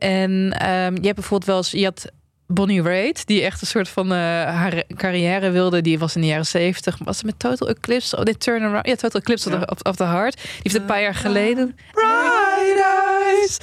En ehm, je hebt bijvoorbeeld wel eens, je had Bonnie Raitt, die echt een soort van uh, haar carrière wilde. Die was in de jaren zeventig. Was het met Total Eclipse? Oh, dit Turnaround. Ja, Total Eclipse Ja. of, of the Heart. Die heeft een paar jaar geleden. Bright eyes.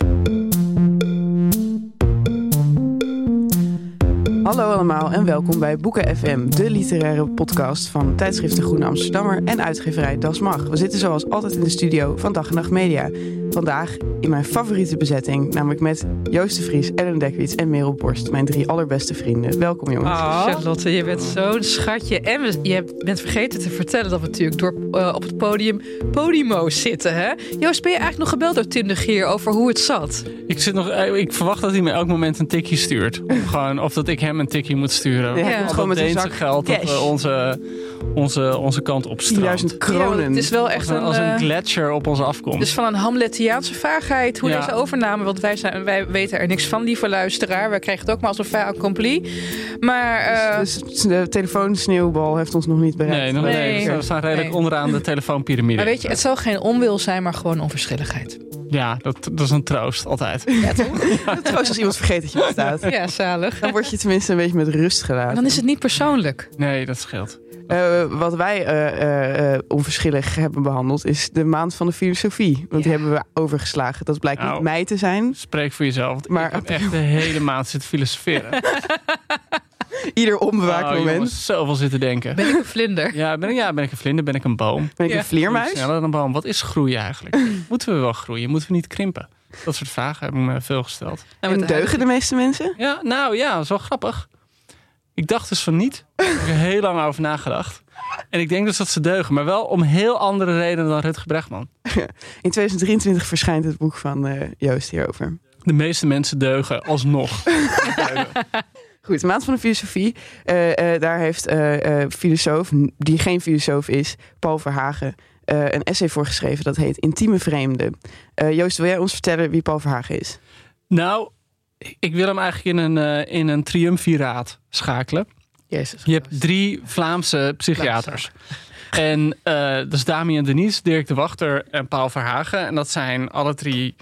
Hallo allemaal en welkom bij Boeken FM, de literaire podcast van tijdschrift De Groene Amsterdammer en uitgeverij Das Mag. We zitten zoals altijd in de studio van Dag en Nacht Media. Vandaag in mijn favoriete bezetting, namelijk met Joost de Vries, Ellen Dekwits en Merel Borst, mijn drie allerbeste vrienden. Welkom jongens. Charlotte, je bent zo'n schatje. En we- je bent vergeten te vertellen dat we natuurlijk door, eh, op het podium Podimo zitten. Hè? Joost, ben je eigenlijk nog gebeld door Tim de Gier over hoe het zat? Ik, zit nog, eh, ik verwacht dat hij me elk moment een tikje stuurt. Gewoon, of dat ik hem een tikje moet sturen. Ja, Ja. gewoon met een Deense zak geld dat we onze, onze, onze kant op 10.000 stroomt. kronen. Ja, het is wel Als echt een, een... als een eh, gletsjer op ons afkomt. Dus van een Hamletiaanse vaagheid, hoe Ja. deze overname, want wij, zijn, wij weten er niks van, lieve luisteraar. Wij kregen het ook maar als een fait accompli. Maar eh, Dus de telefoonsneeuwbal heeft ons nog niet bereikt. nee, nog, nee. Nee. we staan redelijk Nee. onderaan de telefoonpyramide. Maar weet je, het zal geen onwil zijn, maar gewoon onverschilligheid. Ja, dat, dat is een troost, altijd. Ja, toch? Trouwens, als iemand vergeet dat je bestaat. ja, zalig. Dan word je tenminste een beetje met rust En gedaan. dan is het niet persoonlijk. Nee, dat scheelt. Eh, wat wij eh, eh, eh, onverschillig hebben behandeld is de maand van de filosofie. Want die hebben we overgeslagen. Dat blijkt Nou. niet mei te zijn. Spreek voor jezelf. Maar ik heb echt de hele maand zitten filosoferen. Ieder onbewaakt Oh, moment. jongens, zoveel zitten denken. Ben ik een vlinder? Ja ben, ik, ja, ben ik een vlinder? Ben ik een boom? Ben ik Ja. een vleermuis? Sneller dan een boom. Wat is groeien eigenlijk? Moeten we wel groeien? Moeten we niet krimpen? Dat soort vragen heb ik me veel gesteld. Nou, En deugen de meeste mensen? Ja, nou ja, dat is wel grappig. Ik dacht dus van niet. Daar heb ik er heel lang over nagedacht. En ik denk dus dat ze deugen, maar wel om heel andere redenen dan Rutger Bregman. In 2023 verschijnt het boek van eh, Joost hierover. De meeste mensen deugen alsnog. Goed, de maand van de filosofie. Eh, eh, daar heeft eh eh filosoof, die geen filosoof is, Paul Verhagen, een essay voor geschreven. Dat heet Intieme Vreemden. Joost, wil jij ons vertellen wie Paul Verhagen is? nou, ik wil hem eigenlijk in een, in een triumviraat schakelen. Jezus. Je hebt drie Vlaamse psychiaters. En dat is Damien Denies, Dirk de Wachter en Paul Verhagen. En dat zijn alle drie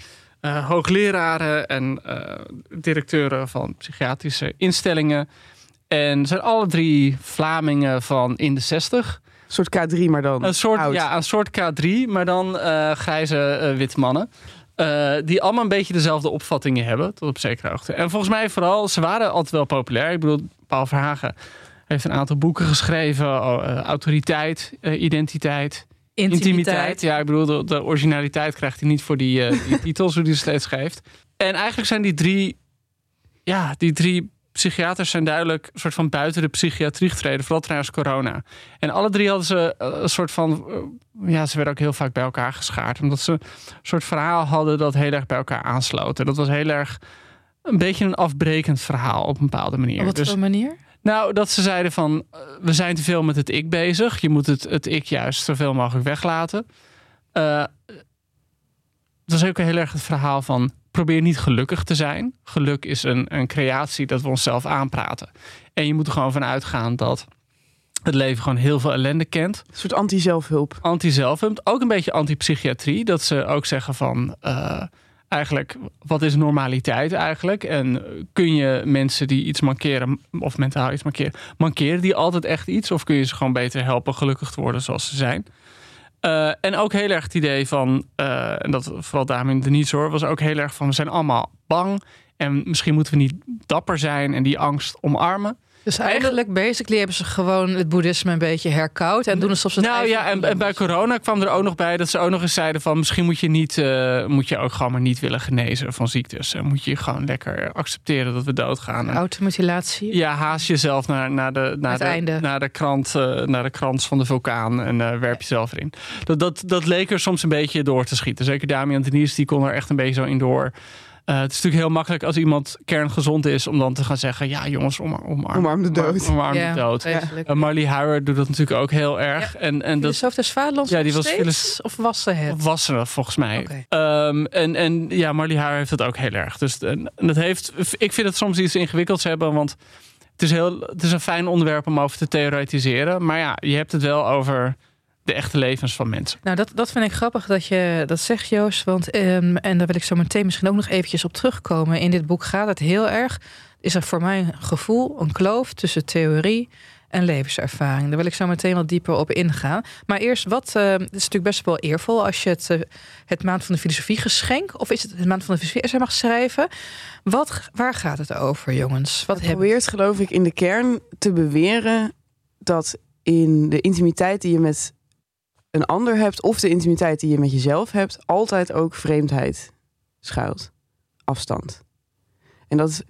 eh, hoogleraren en eh, directeuren van psychiatrische instellingen. En zijn alle drie Vlamingen van in de 60. Een soort K3, maar dan Een soort, oud. ja, een soort K3, maar dan eh, grijze witte mannen. Die allemaal een beetje dezelfde opvattingen hebben, tot op zekere hoogte. En volgens mij vooral, ze waren altijd wel populair. Ik bedoel, Paul Verhagen heeft een aantal boeken geschreven. oh, autoriteit, identiteit, intimiteit. Ja, ik bedoel, de, de originaliteit krijgt hij niet voor die, eh, die titels, hoe hij ze steeds geeft. En eigenlijk zijn die drie, ja, die drie psychiaters zijn duidelijk een soort van buiten de psychiatrie getreden, vooral tijdens corona. En alle drie hadden ze eh, een soort van, eh, ja, ze werden ook heel vaak bij elkaar geschaard, omdat ze een soort verhaal hadden dat heel erg bij elkaar aansloot. En dat was heel erg een beetje een afbrekend verhaal op een bepaalde manier. Op wat Dus- voor manier? Nou, dat ze zeiden van, eh, we zijn te veel met het ik bezig. Je moet het, het ik juist zoveel mogelijk weglaten. Eh dat is ook heel erg het verhaal van, probeer niet gelukkig te zijn. Geluk is een, een creatie dat we onszelf aanpraten. En je moet er gewoon van uitgaan dat het leven gewoon heel veel ellende kent. Een soort anti-zelfhulp. Anti-zelfhulp, ook een beetje anti-psychiatrie. Dat ze ook zeggen van, eh, eigenlijk, wat is normaliteit eigenlijk? En kun je mensen die iets mankeren, of mentaal iets mankeren, mankeren die altijd echt iets? Of kun je ze gewoon beter helpen gelukkig te worden zoals ze zijn? Uh, en ook heel erg het idee van, uh, en dat vooral Damien Denise hoor, was ook heel erg van we zijn allemaal bang. En misschien moeten we niet dapper zijn en die angst omarmen. Dus eigenlijk, basically, hebben ze gewoon het boeddhisme een beetje herkoud en doen alsof ze. Nou ja, en, en, bij corona kwam er ook nog bij dat ze ook nog eens zeiden van misschien moet je niet, uh, moet je ook gewoon maar niet willen genezen van ziektes. En moet je gewoon lekker accepteren dat we doodgaan. Automutilatie. Ja, haast jezelf naar, naar de, naar, de, einde. naar de krant, uh, naar de krant van de vulkaan en uh, werp jezelf erin. Dat, dat, dat leek er soms een beetje door te schieten. Zeker Damian Denise, die kon er echt een beetje zo in door. Uh, het is natuurlijk heel makkelijk als iemand kerngezond is om dan te gaan zeggen: ja, jongens, om, omarm, omarm de dood. Omarm ja, de dood. Ja. Uh, Marley Howard doet dat natuurlijk ook heel erg. Ja. En, en dat, Filosoof des Vaderlands ja, die was steeds? filos- Of was ze het? Of was ze volgens mij. Oké. Um, en, en ja, Marley Howard heeft dat ook heel erg. Dus en, en dat heeft, ik vind het soms iets ingewikkelds hebben, want het is, heel, het is een fijn onderwerp om over te theoretiseren. Maar ja, je hebt het wel over de echte levens van mensen. Nou, dat, dat vind ik grappig dat je dat zegt, Joost. Want, um, en daar wil ik zo meteen misschien ook nog eventjes op terugkomen. In dit boek gaat het heel erg, is er voor mijn gevoel een kloof tussen theorie en levenservaring. Daar wil ik zo meteen wat dieper op ingaan. Maar eerst, wat, uh, het is natuurlijk best wel eervol als je het, uh, het Maand van de Filosofie geschenk, of is het het Maand van de Filosofie essay mag schrijven. Wat, waar gaat het over, jongens? Wat Je probeert, geloof ik, in de kern te beweren dat in de intimiteit die je met een ander hebt, of de intimiteit die je met jezelf hebt, altijd ook vreemdheid schuilt. Afstand. En dat,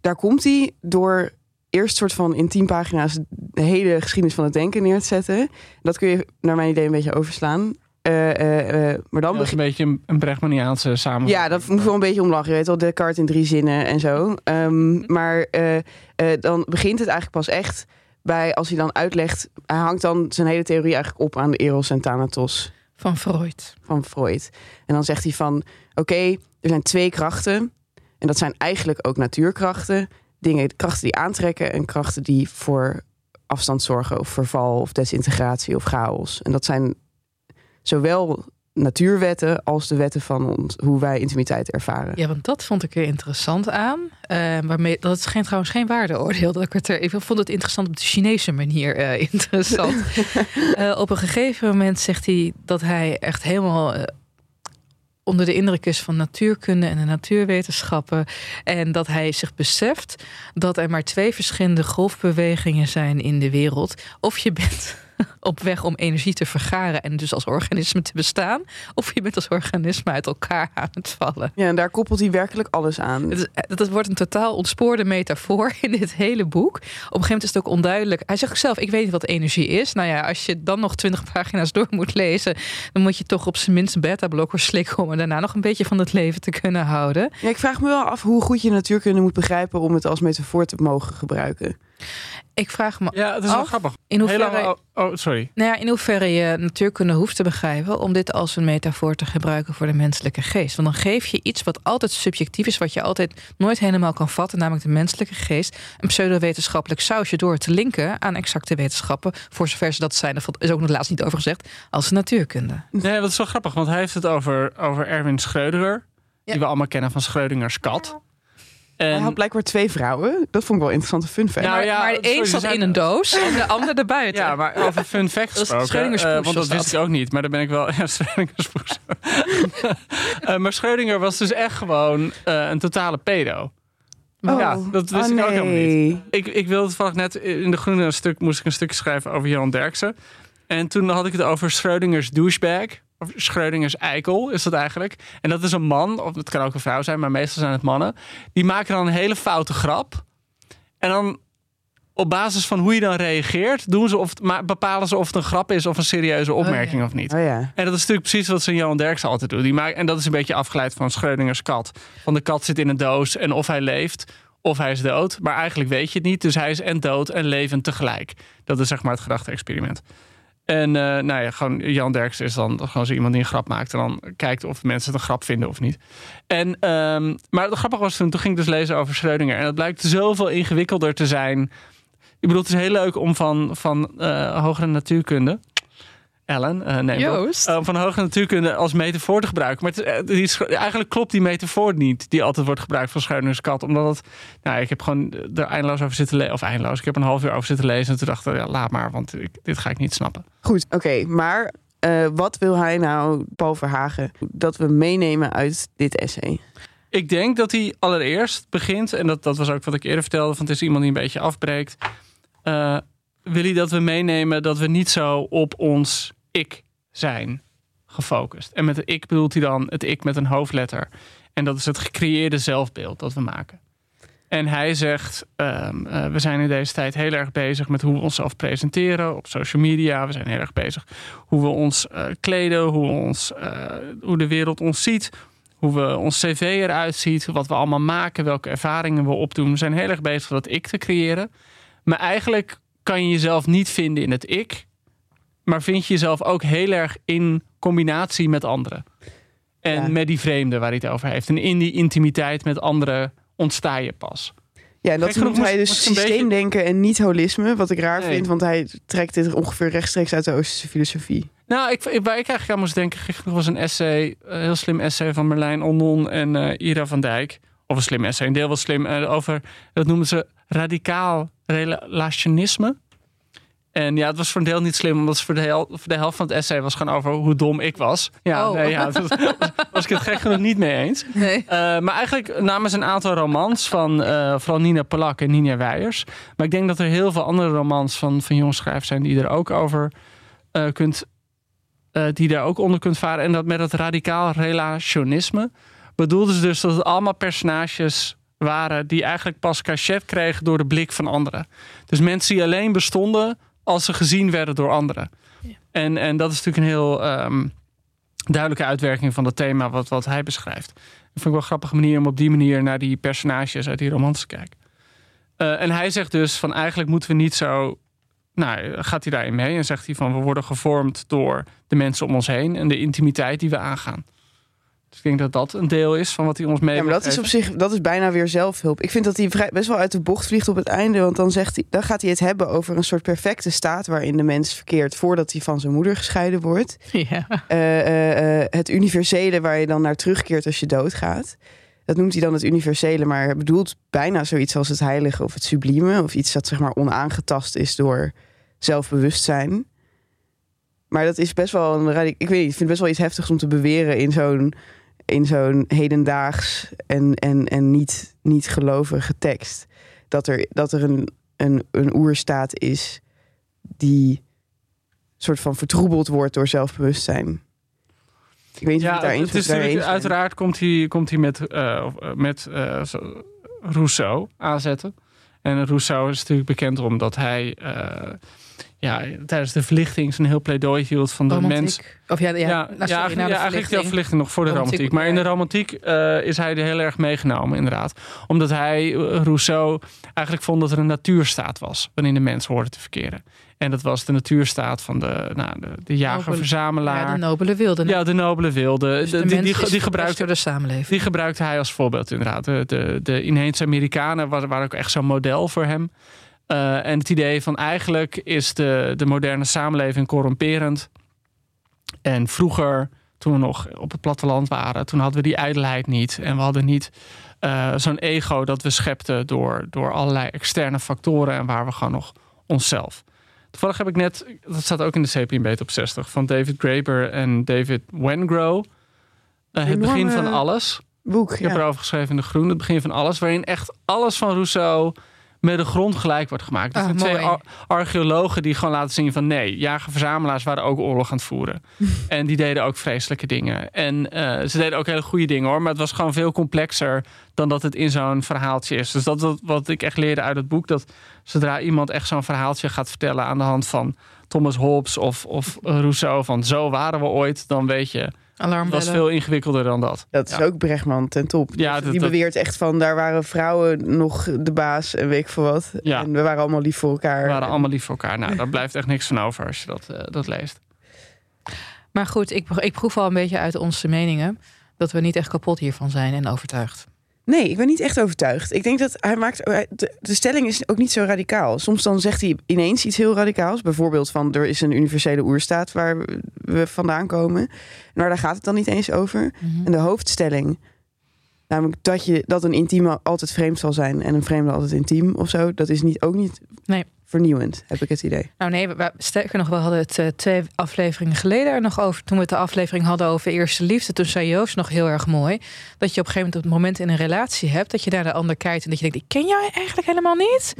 daar komt hij door eerst soort van in tien pagina's de hele geschiedenis van het denken neer te zetten. Dat kun je naar mijn idee een beetje overslaan. Uh, uh, uh, maar dan dat is een beetje een, een Brechtmaniaanse samenvatting. Ja, dat moet wel een beetje om lachen. Je weet wel, Descartes in drie zinnen en zo. Um, maar dan begint het eigenlijk pas echt bij als hij dan uitlegt. Hij hangt dan zijn hele theorie eigenlijk op aan de Eros en Thanatos. Van Freud. Van Freud. En dan zegt hij van, oké, okay, er zijn twee krachten. En dat zijn eigenlijk ook natuurkrachten. Dingen, krachten die aantrekken en krachten die voor afstand zorgen. Of verval of desintegratie of chaos. En dat zijn zowel natuurwetten als de wetten van ons, hoe wij intimiteit ervaren. Ja, want dat vond ik er interessant aan. Uh, waarmee, dat is geen, trouwens geen waardeoordeel. Dat ik, het er, ik vond het interessant op de Chinese manier uh, interessant. uh, op een gegeven moment zegt hij dat hij echt helemaal onder de indruk is van natuurkunde en de natuurwetenschappen. En dat hij zich beseft dat er maar twee verschillende golfbewegingen zijn in de wereld. Of je bent op weg om energie te vergaren en dus als organisme te bestaan. Of je bent als organisme uit elkaar aan het vallen. Ja, en daar koppelt hij werkelijk alles aan. Het, dat wordt een totaal ontspoorde metafoor in dit hele boek. Op een gegeven moment is het ook onduidelijk. Hij zegt zelf, ik weet niet wat energie is. Nou ja, als je dan nog twintig pagina's door moet lezen... dan moet je toch op zijn minst een beta-blokker slikken... om er daarna nog een beetje van het leven te kunnen houden. Ja, ik vraag me wel af hoe goed je natuurkunde moet begrijpen... om het als metafoor te mogen gebruiken. Ik vraag me Ja, het is af wel grappig. in hoeverre, Heel lang, oh, oh, sorry. nou ja, in hoeverre je natuurkunde hoeft te begrijpen... om dit als een metafoor te gebruiken voor de menselijke geest. Want dan geef je iets wat altijd subjectief is... wat je altijd nooit helemaal kan vatten, namelijk de menselijke geest... een pseudowetenschappelijk sausje door te linken aan exacte wetenschappen... voor zover ze dat zijn, dat is ook nog laatst niet over gezegd... als natuurkunde. Nee, dat is wel grappig, want hij heeft het over, over Erwin Schrödinger... Ja. die we allemaal kennen van Schrödingers kat. Hij En, had blijkbaar twee vrouwen. Dat vond ik wel een interessante fun fact. Nou, maar, ja, maar de een zat in een doos en de ander erbuiten. ja, maar over fun fact Dat is gesproken, Schrödingers poes want dat wist dat. ik ook niet, maar daar ben ik wel... Ja. Eh, maar Schrödinger was dus echt gewoon eh, een totale pedo. Oh. Ja, dat wist Oh, ik ook helemaal niet. Ik, ik wilde toevallig net in de groene stuk moest ik een stukje schrijven over Johan Derksen. En toen had ik het over Schrödingers douchebag. Of Schrödingers eikel is dat eigenlijk. En dat is een man, of het kan ook een vrouw zijn, maar meestal zijn het mannen. Die maken dan een hele foute grap. En dan op basis van hoe je dan reageert, doen ze of, maar bepalen ze of het een grap is of een serieuze opmerking ja. of niet. Oh ja. En dat is natuurlijk precies wat zijn Johan Derksen altijd doet. Die maakt, en dat is een beetje afgeleid van Schrödingers kat. Van de kat zit in een doos en of hij leeft of hij is dood. Maar eigenlijk weet je het niet. Dus hij is en dood en levend tegelijk. Dat is zeg maar het gedachte-experiment. En eh, nou ja, gewoon Jan Derksen is dan gewoon zo iemand die een grap maakt. En dan kijkt of mensen het een grap vinden of niet. En, ehm, maar het grappige was toen, toen ging ik dus lezen over Schrödinger. En het blijkt zoveel ingewikkelder te zijn. Ik bedoel, het is heel leuk om van, van eh, hogere natuurkunde Ellen, uh, nee, Joost. Uh, van hoge natuurkunde als metafoor te gebruiken. Maar het, is, eigenlijk klopt die metafoor niet, die altijd wordt gebruikt van Schreuders Omdat het, nou, ik heb gewoon er eindeloos over zitten lezen, of eindeloos, ik heb een half uur over zitten lezen en toen dacht ik, ja, laat maar, want ik, dit ga ik niet snappen. Goed, oké, maar uh, wat wil hij nou, Paul Verhagen, dat we meenemen uit dit essay? Ik denk dat hij allereerst begint, en dat, dat was ook wat ik eerder vertelde, van het is iemand die een beetje afbreekt. Uh, wil hij dat we meenemen dat we niet zo op ons ik zijn gefocust. En met het ik bedoelt hij dan het ik met een hoofdletter. En dat is het gecreëerde zelfbeeld dat we maken. En hij zegt, um, uh, we zijn in deze tijd heel erg bezig met hoe we onszelf presenteren op social media. We zijn heel erg bezig hoe we ons uh, kleden, hoe, ons, uh, hoe de wereld ons ziet, hoe we ons cv eruit ziet, wat we allemaal maken, welke ervaringen we opdoen. We zijn heel erg bezig dat ik te creëren. Maar eigenlijk kan je jezelf niet vinden in het ik, maar vind je jezelf ook heel erg in combinatie met anderen. En Ja. met die vreemde waar hij het over heeft. En in die intimiteit met anderen ontsta je pas. Ja, en dat noemt hij dus een beetje- systeemdenken en niet holisme. Wat ik raar Nee. vind, want hij trekt dit ongeveer rechtstreeks uit de Oosterse filosofie. Nou, ik, waar ik eigenlijk aan moest denken, genoeg was een essay, een heel slim essay van Merlijn Onon en eh, Ira van Dijk. Of een slim essay, een deel was slim, eh, over, dat noemen ze radicaal relationisme. En ja, het was voor een deel niet slim, omdat het voor de, hel- voor de helft van het essay was gewoon over hoe dom ik was. Ja, Oh. nee, ja, dat was, was ik het gek genoeg niet mee eens. Nee. Eh, maar eigenlijk namens een aantal romans van eh, vooral Nina Polak en Nina Weijers. Maar ik denk dat er heel veel andere romans van, van jonge schrijvers zijn die er ook over eh, kunt, die daar ook onder kunt varen. En dat met het radicaal relationisme bedoelden ze dus dat het allemaal personages waren die eigenlijk pas cachet kregen door de blik van anderen. Dus mensen die alleen bestonden als ze gezien werden door anderen. Ja. En, en dat is natuurlijk een heel ehm, duidelijke uitwerking van het thema wat, wat hij beschrijft. Dat vind ik wel een grappige manier om op die manier naar die personages uit die romans te kijken. Eh, en hij zegt dus van eigenlijk moeten we niet zo. Nou, gaat hij daarin mee en zegt hij van we worden gevormd door de mensen om ons heen en de intimiteit die we aangaan. Dus ik denk dat dat een deel is van wat hij ons mee Ja, maar dat is op zich dat is bijna weer zelfhulp. Ik vind dat hij vrij, best wel uit de bocht vliegt op het einde. Want dan, zegt hij, dan gaat hij het hebben over een soort perfecte staat waarin de mens verkeert voordat hij van zijn moeder gescheiden wordt. Ja. Eh, eh, eh, het universele waar je dan naar terugkeert als je doodgaat. Dat noemt hij dan het universele, maar hij bedoelt bijna zoiets als het heilige of het sublieme. Of iets dat zeg maar onaangetast is door zelfbewustzijn. Maar dat is best wel een Ik weet niet, ik vind het best wel iets heftigs om te beweren in zo'n in zo'n hedendaags en, en, en niet, niet gelovige tekst. Dat er, dat er een, een, een oerstaat is die soort van vertroebeld wordt door zelfbewustzijn. Ik weet niet of Ja, het daarin het is daarin uiteraard komt hij, komt hij met, of, eh, met zo- Rousseau aanzetten. En Rousseau is natuurlijk bekend omdat hij ja, tijdens de verlichting zijn heel pleidooi hield van de mens. Of ja, ja, Ja, nou, ja, sorry, eigenlijk, ja, verlichting. nog voor de Romantiek romantiek. Maar in de romantiek eh, is hij er heel erg meegenomen, inderdaad. Omdat hij, eh, Rousseau, eigenlijk vond dat er een natuurstaat was waarin de mens hoorde te verkeren. En dat was de natuurstaat van de, nou, de, de jager-verzamelaar. Ja, de nobele wilde. Ja, de nobele wilde. Dus de De- die, die, die, gebruikte, door de samenleving. die gebruikte hij als voorbeeld inderdaad. De, de, de inheemse Amerikanen waren, waren ook echt zo'n model voor hem. Eh, en het idee van eigenlijk is de, de moderne samenleving corromperend. En vroeger, toen we nog op het platteland waren, toen hadden we die ijdelheid niet. En we hadden niet eh, zo'n ego dat we schepten door, door allerlei externe factoren en waar we gewoon nog onszelf. Toevallig heb ik net, dat staat ook in de CPMB top 60, van David Graeber en David Wengrow. Eh, het begin van alles. boek. Ik Ja. heb erover geschreven in de Groen, het begin van alles, waarin echt alles van Rousseau met de grond gelijk wordt gemaakt. Dus Ah, de twee ar- archeologen die gewoon laten zien van nee, jager-verzamelaars waren ook oorlog aan het voeren. en die deden ook vreselijke dingen. En eh, ze deden ook hele goede dingen hoor, maar het was gewoon veel complexer dan dat het in zo'n verhaaltje is. Dus dat is wat- wat ik echt leerde uit het boek, dat zodra iemand echt zo'n verhaaltje gaat vertellen aan de hand van Thomas Hobbes of, of Rousseau van zo waren we ooit, dan weet je, het was veel ingewikkelder dan dat. Dat is Ja. ook Brechtman ten top. Ja, dat- die dat- beweert echt van, daar waren vrouwen nog de baas en weet ik veel wat. Ja. En we waren allemaal lief voor elkaar. We waren allemaal lief voor elkaar. Nou, daar blijft echt niks van over als je dat, eh, dat leest. Maar goed, ik, ik proef al een beetje uit onze meningen dat we niet echt kapot hiervan zijn en overtuigd. Nee, ik ben niet echt overtuigd. Ik denk dat hij maakt. hij- De, de stelling is ook niet zo radicaal. Soms dan zegt hij ineens iets heel radicaals. Bijvoorbeeld van er is een universele oerstaat waar we- we vandaan komen. Maar daar gaat het dan niet eens over. Mhm. En de hoofdstelling, namelijk dat, je, dat een intieme altijd vreemd zal zijn en een vreemde altijd intiem of zo, dat is niet, ook niet Nee. vernieuwend, heb ik het idee. Nou nee, we- sterker nog, we hadden het eh, twee afleveringen geleden er nog over. Toen we het de aflevering hadden over eerste liefde, toen zei Joost nog heel erg mooi. Dat je op een gegeven moment op het moment in een relatie hebt, dat je naar de ander kijkt en dat je denkt, ik ken jou eigenlijk helemaal niet.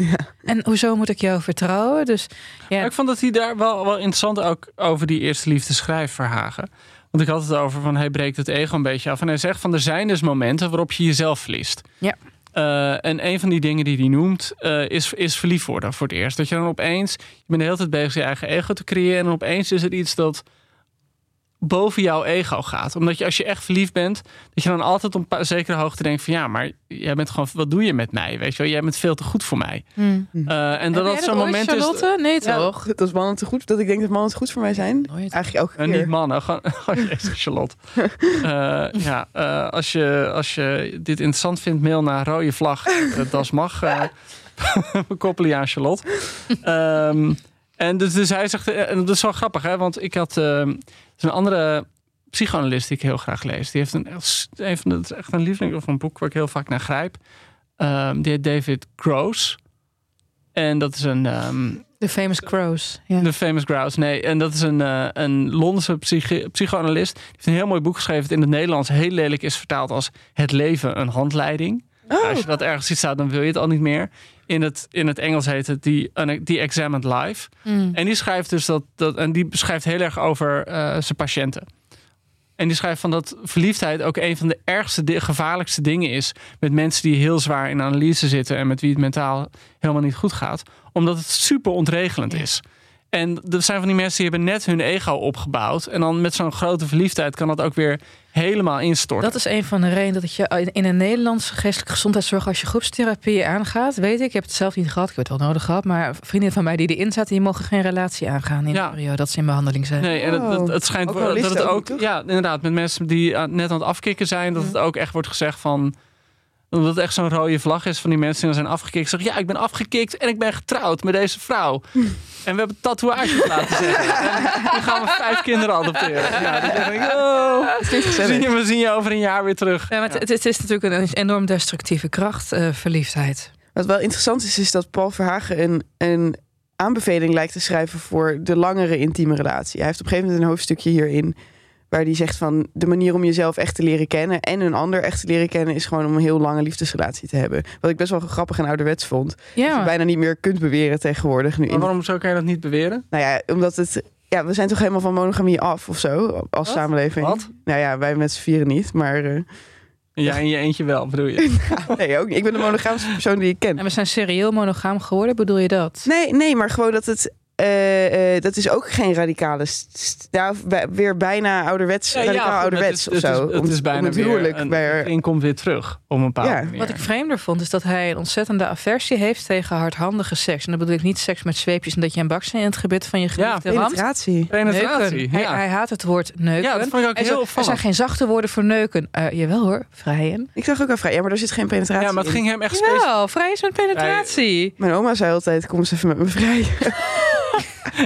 En hoezo moet ik jou vertrouwen? Dus ja, Maar ik vond dat hij daar wel, wel interessant ook over die eerste liefde schrijft, Verhagen. Want ik had het over van hij breekt het ego een beetje af. En hij zegt van er zijn dus momenten waarop je jezelf verliest. Ja. Eh, en een van die dingen die hij noemt eh, is, is verliefd worden voor het eerst. Dat je dan opeens, je bent de hele tijd bezig je eigen ego te creëren. En opeens is er iets dat boven jouw ego gaat. Omdat je als je echt verliefd bent, dat je dan altijd op een zekere hoogte denkt van ja, maar jij bent gewoon, wat doe je met mij? Weet je wel, jij bent veel te goed voor mij. Hmm. Eh, en dat dat zo'n moment is. Charlotte? Nee Ja, toch? dat is mannen te goed, dat ik denk dat mannen te goed voor mij zijn. Nooit. Eigenlijk elke En keer. niet mannen, gewoon oh, jezus, Charlotte. Eh, ja, eh, als, je, als je dit interessant vindt, mail naar rode vlag. eh, Das mag. eh, We koppelen je aan Charlotte. Ehm, en dus, dus hij zegt, eh, en dat is wel grappig, hè, want ik had ehm, is een andere psychoanalist die ik heel graag lees. Die heeft een, echt- een van is echt een lieveling of een boek waar ik heel vaak naar grijp. Ehm, die heet David Gross. En dat is een ehm, De famous. Ja. de Famous Grouse, nee. En dat is een, eh, een Londense psychi- psychoanalist. Die heeft een heel mooi boek geschreven. dat in het Nederlands heel lelijk is vertaald als Het leven een handleiding. Oh, Als je dat ergens ziet staan, dan wil je het al niet meer. In het, in het Engels heet het The, The Examined Life. Hmm. En die schrijft dus dat, dat en die beschrijft heel erg over eh, zijn patiënten. En die schrijft van dat verliefdheid ook een van de ergste, gevaarlijkste dingen is met mensen die heel zwaar in analyse zitten en met wie het mentaal helemaal niet goed gaat, omdat het super ontregelend is. En er zijn van die mensen die hebben net hun ego opgebouwd en dan met zo'n grote verliefdheid kan dat ook weer helemaal instorten. Dat is een van de redenen dat je in- in een Nederlandse geestelijke gezondheidszorg, als je groepstherapie aangaat, weet ik, ik heb het zelf niet gehad, ik heb het wel nodig gehad, maar vrienden van mij die erin zaten, die mogen geen relatie aangaan in Ja. de periode dat ze in behandeling zijn. Nee, en het, het, Oh. het schijnt Ook wel dat het ook toch? ja, inderdaad, met mensen die aan- net aan het afkicken zijn, dat het ook echt wordt gezegd van. Omdat het echt zo'n rode vlag is van die mensen die dan zijn afgekikt. Zeggen, ja, ik ben afgekikt en ik ben getrouwd met deze vrouw. En we hebben tatoeages laten zetten. En nu gaan we vijf kinderen adopteren. Ja, dan denk ik, oh, we zien, je, we zien je over een jaar weer terug. Ja, maar het, het is natuurlijk een enorm destructieve kracht, eh, verliefdheid. Wat wel interessant is, is dat Paul Verhagen een, een aanbeveling lijkt te schrijven voor de langere intieme relatie. Hij heeft op een gegeven moment een hoofdstukje hierin waar hij zegt van de manier om jezelf echt te leren kennen en een ander echt te leren kennen is gewoon om een heel lange liefdesrelatie te hebben. Wat ik best wel grappig en ouderwets vond. Dat je Ja, bijna niet meer kunt beweren tegenwoordig. Nu Maar in, waarom zo kan je dat niet beweren? nou ja, omdat het ja, we zijn toch helemaal van monogamie af of zo als Wat? samenleving. Wat? Nou ja, wij met z'n vieren niet, maar eh, Ja, in je eentje wel, bedoel je? nee, ook niet. Ik ben de monogaamste persoon die ik ken. en we zijn serieel monogaam geworden, bedoel je dat? Nee, nee, maar gewoon dat het. Eh, eh, dat is ook geen radicale. Ja, weer bijna ouderwets. Ja, ja, radicaal ouderwets het of is- het zo. is- Het Om- is bijna om het weer huwelijk. een, komt weer terug op een Ja. manier. Wat ik vreemder vond, is dat hij een ontzettende aversie heeft tegen hardhandige seks. En dan bedoel ik niet seks met zweepjes en dat je een baksteen in het gebit van je geliefde ramt. penetratie. Penetratie. Hij, ja. hij haat het woord neuken. Ja, dat vond ik ook Hij heel zo- er zijn geen zachte woorden voor neuken. Eh, jawel hoor, vrijen. Ik zag ook al vrij. Ja, maar er zit geen penetratie. Ja, maar het in. ging hem echt specifiek. Jawel, vrij is met penetratie. Mijn oma zei altijd: kom eens even met me vrij.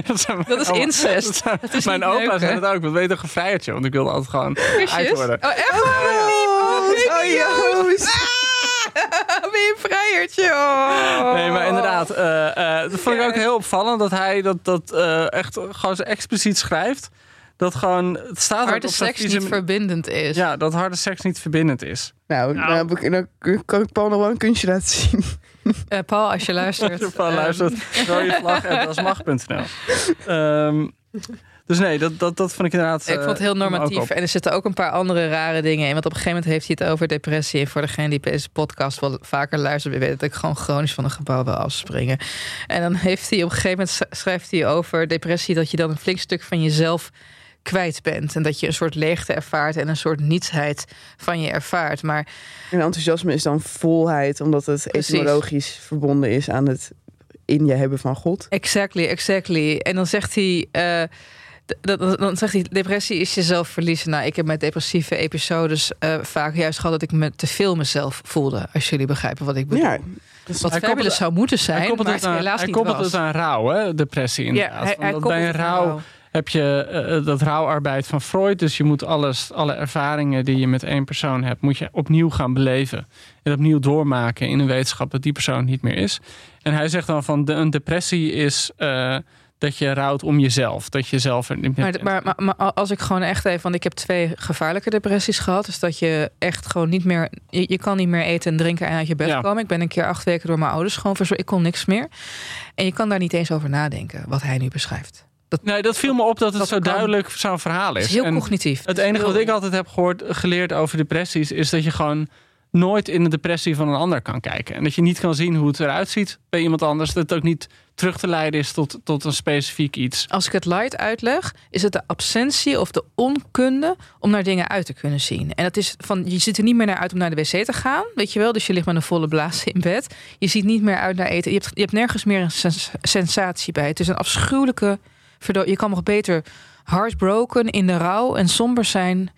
Dat, zijn Dat is mijn- incest. dat zijn- Dat is mijn niet opa zei het ook. Wat weet een gevrijertje? Want ik wilde altijd gewoon uit worden. Oh, echt? Oh, oh, Joost. Ben je een vrijertje? Oh. Nee, maar inderdaad. eh, eh, dat vond ik ook heel opvallend. Dat hij dat, dat eh, echt gewoon zo expliciet schrijft. Dat gewoon... Het staat Harde seks niet verbindend is. Ja, dat harde seks niet verbindend is. Nou, Nou. Dan, heb ik, dan kan ik Paul nog wel een kunstje laten zien. Eh, Paul, als je luistert. Van ehm, luistert. Rode vlag. Ehm dus nee, dat, dat, dat vond ik inderdaad... Ik vond het heel eh, normatief. En er zitten ook een paar andere rare dingen in. Want op een gegeven moment heeft hij het over depressie. En voor degene die deze podcast wel vaker luistert, weet dat ik gewoon chronisch van een gebouw wil afspringen. En dan heeft hij op een gegeven moment sch- schrijft hij over depressie dat je dan een flink stuk van jezelf kwijt bent. En dat je een soort leegte ervaart en een soort nietsheid van je ervaart. Maar En enthousiasme is dan volheid, omdat het Precies. etymologisch verbonden is aan het in je hebben van God. Exactly, exactly. En dan zegt hij. eh, dat- dan zegt hij, depressie is jezelf verliezen. Nou, ik heb met depressieve episodes eh, vaak juist gehad dat ik me te veel mezelf voelde. Als jullie begrijpen wat ik bedoel. Ja, dat is wat fabulous zou moeten Hij zijn, koppelt maar het het aan, helaas hij niet koppelt was. het aan rouw, hè? depressie inderdaad. Ja, hij, hij bij een rouw rouw. Heb je eh, dat rouwarbeid van Freud. Dus je moet alles, alle ervaringen die je met één persoon hebt, moet je opnieuw gaan beleven. En opnieuw doormaken in een wetenschap dat die persoon niet meer is. En hij zegt dan van de, een depressie is eh, dat je rouwt om jezelf. Dat je zelf er Maar, maar, maar, maar als ik gewoon echt even, want ik heb twee gevaarlijke depressies gehad. Dus dat je echt gewoon niet meer, je, je kan niet meer eten en drinken en uit je bed Ja. komen. Ik ben een keer acht weken door mijn ouders gewoon verzorgd. Ik kon niks meer. En je kan daar niet eens over nadenken, wat hij nu beschrijft. Dat, Nee, dat viel me op dat het Dat zo kan. duidelijk zo'n verhaal het is. is heel En cognitief. Het enige wat ik altijd heb gehoord, geleerd over depressies, is dat je gewoon nooit in de depressie van een ander kan kijken. En dat je niet kan zien hoe het eruit ziet bij iemand anders. Dat het ook niet terug te leiden is tot, tot een specifiek iets. Als ik het light uitleg, is het de absentie of de onkunde om naar dingen uit te kunnen zien. En dat is van, je ziet er niet meer naar uit om naar de wc te gaan, weet je wel. Dus je ligt met een volle blaas in bed. Je ziet niet meer uit naar eten. Je hebt, je hebt nergens meer een sens- sensatie bij. Het is een afschuwelijke Je kan nog beter heartbroken in de rouw en somber zijn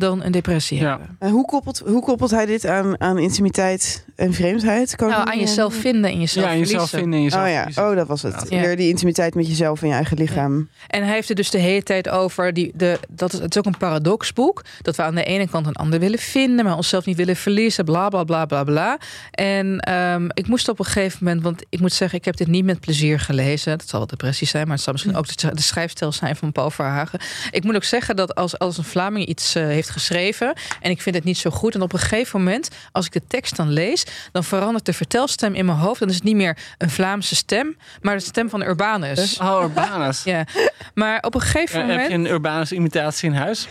dan een depressie Ja. hebben. En hoe, koppelt, hoe koppelt hij dit aan, aan intimiteit en vreemdheid? Kan ik Nou, aan eh, jezelf vinden en jezelf ja, jezelf verliezen. vinden en jezelf Oh ja, verliezen. oh, dat was het. Ja. Weer die intimiteit met jezelf en je eigen lichaam. En hij heeft het dus de hele tijd over. Die, de, dat is, het is ook een paradoxboek. Dat we aan de ene kant een ander willen vinden, maar onszelf niet willen verliezen. Bla bla bla bla bla. En ehm, ik moest op een gegeven moment, want ik moet zeggen, ik heb dit niet met plezier gelezen. Dat zal wel depressie zijn, maar het zal misschien ook de, de schrijfstijl zijn van Paul Verhagen. Ik moet ook zeggen dat als, als een Vlaming iets eh, heeft geschreven en ik vind het niet zo goed. En op een gegeven moment, als ik de tekst dan lees, dan verandert de vertelstem in mijn hoofd. Dan is het niet meer een Vlaamse stem, maar de stem van Urbanus. Oh, Urbanus. Ja, maar op een gegeven Ja, moment. heb je een Urbanus imitatie in huis?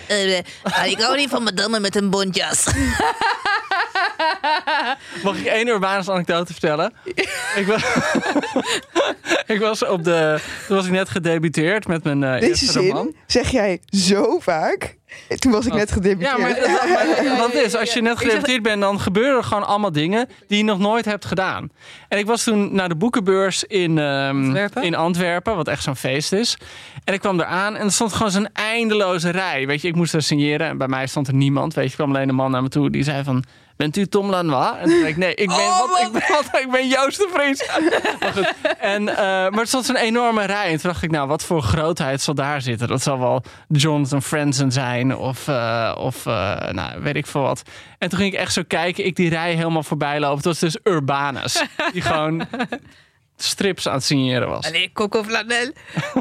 ik hou niet van madame met een bontjas. Mag ik één Urbanus anekdote vertellen? ik, was, ik was op de. Toen was ik net gedebuteerd met mijn eh Deze eerste roman. zin zeg jij zo vaak. Toen was ik Wat? net gedebuteerd. Ja, maar, maar wat is, als je net gedebuteerd bent, dan gebeuren er gewoon allemaal dingen die je nog nooit hebt gedaan. En ik was toen naar de boekenbeurs in, ehm, Antwerpen? in Antwerpen, wat echt zo'n feest is. En ik kwam eraan en er stond gewoon zo'n eindeloze rij. Weet je, ik moest er signeren en bij mij stond er niemand. Weet je, er kwam alleen een man naar me toe die zei van... Bent u Tom Lanois? En toen zei ik, nee, ik ben, Oh, wat, ik ben, wat, ik ben Joost de Vries. maar, goed. En, eh, maar er stond zo'n enorme rij. En toen dacht ik, nou, wat voor grootheid zal daar zitten? Dat zal wel Jonathan Franzen zijn of, eh, of eh, nou, weet ik veel wat. En toen ging ik echt zo kijken, ik die rij helemaal voorbij lopen. Het was dus Urbanus. Die gewoon strips aan het signeren was. Allee, Coco Flanel.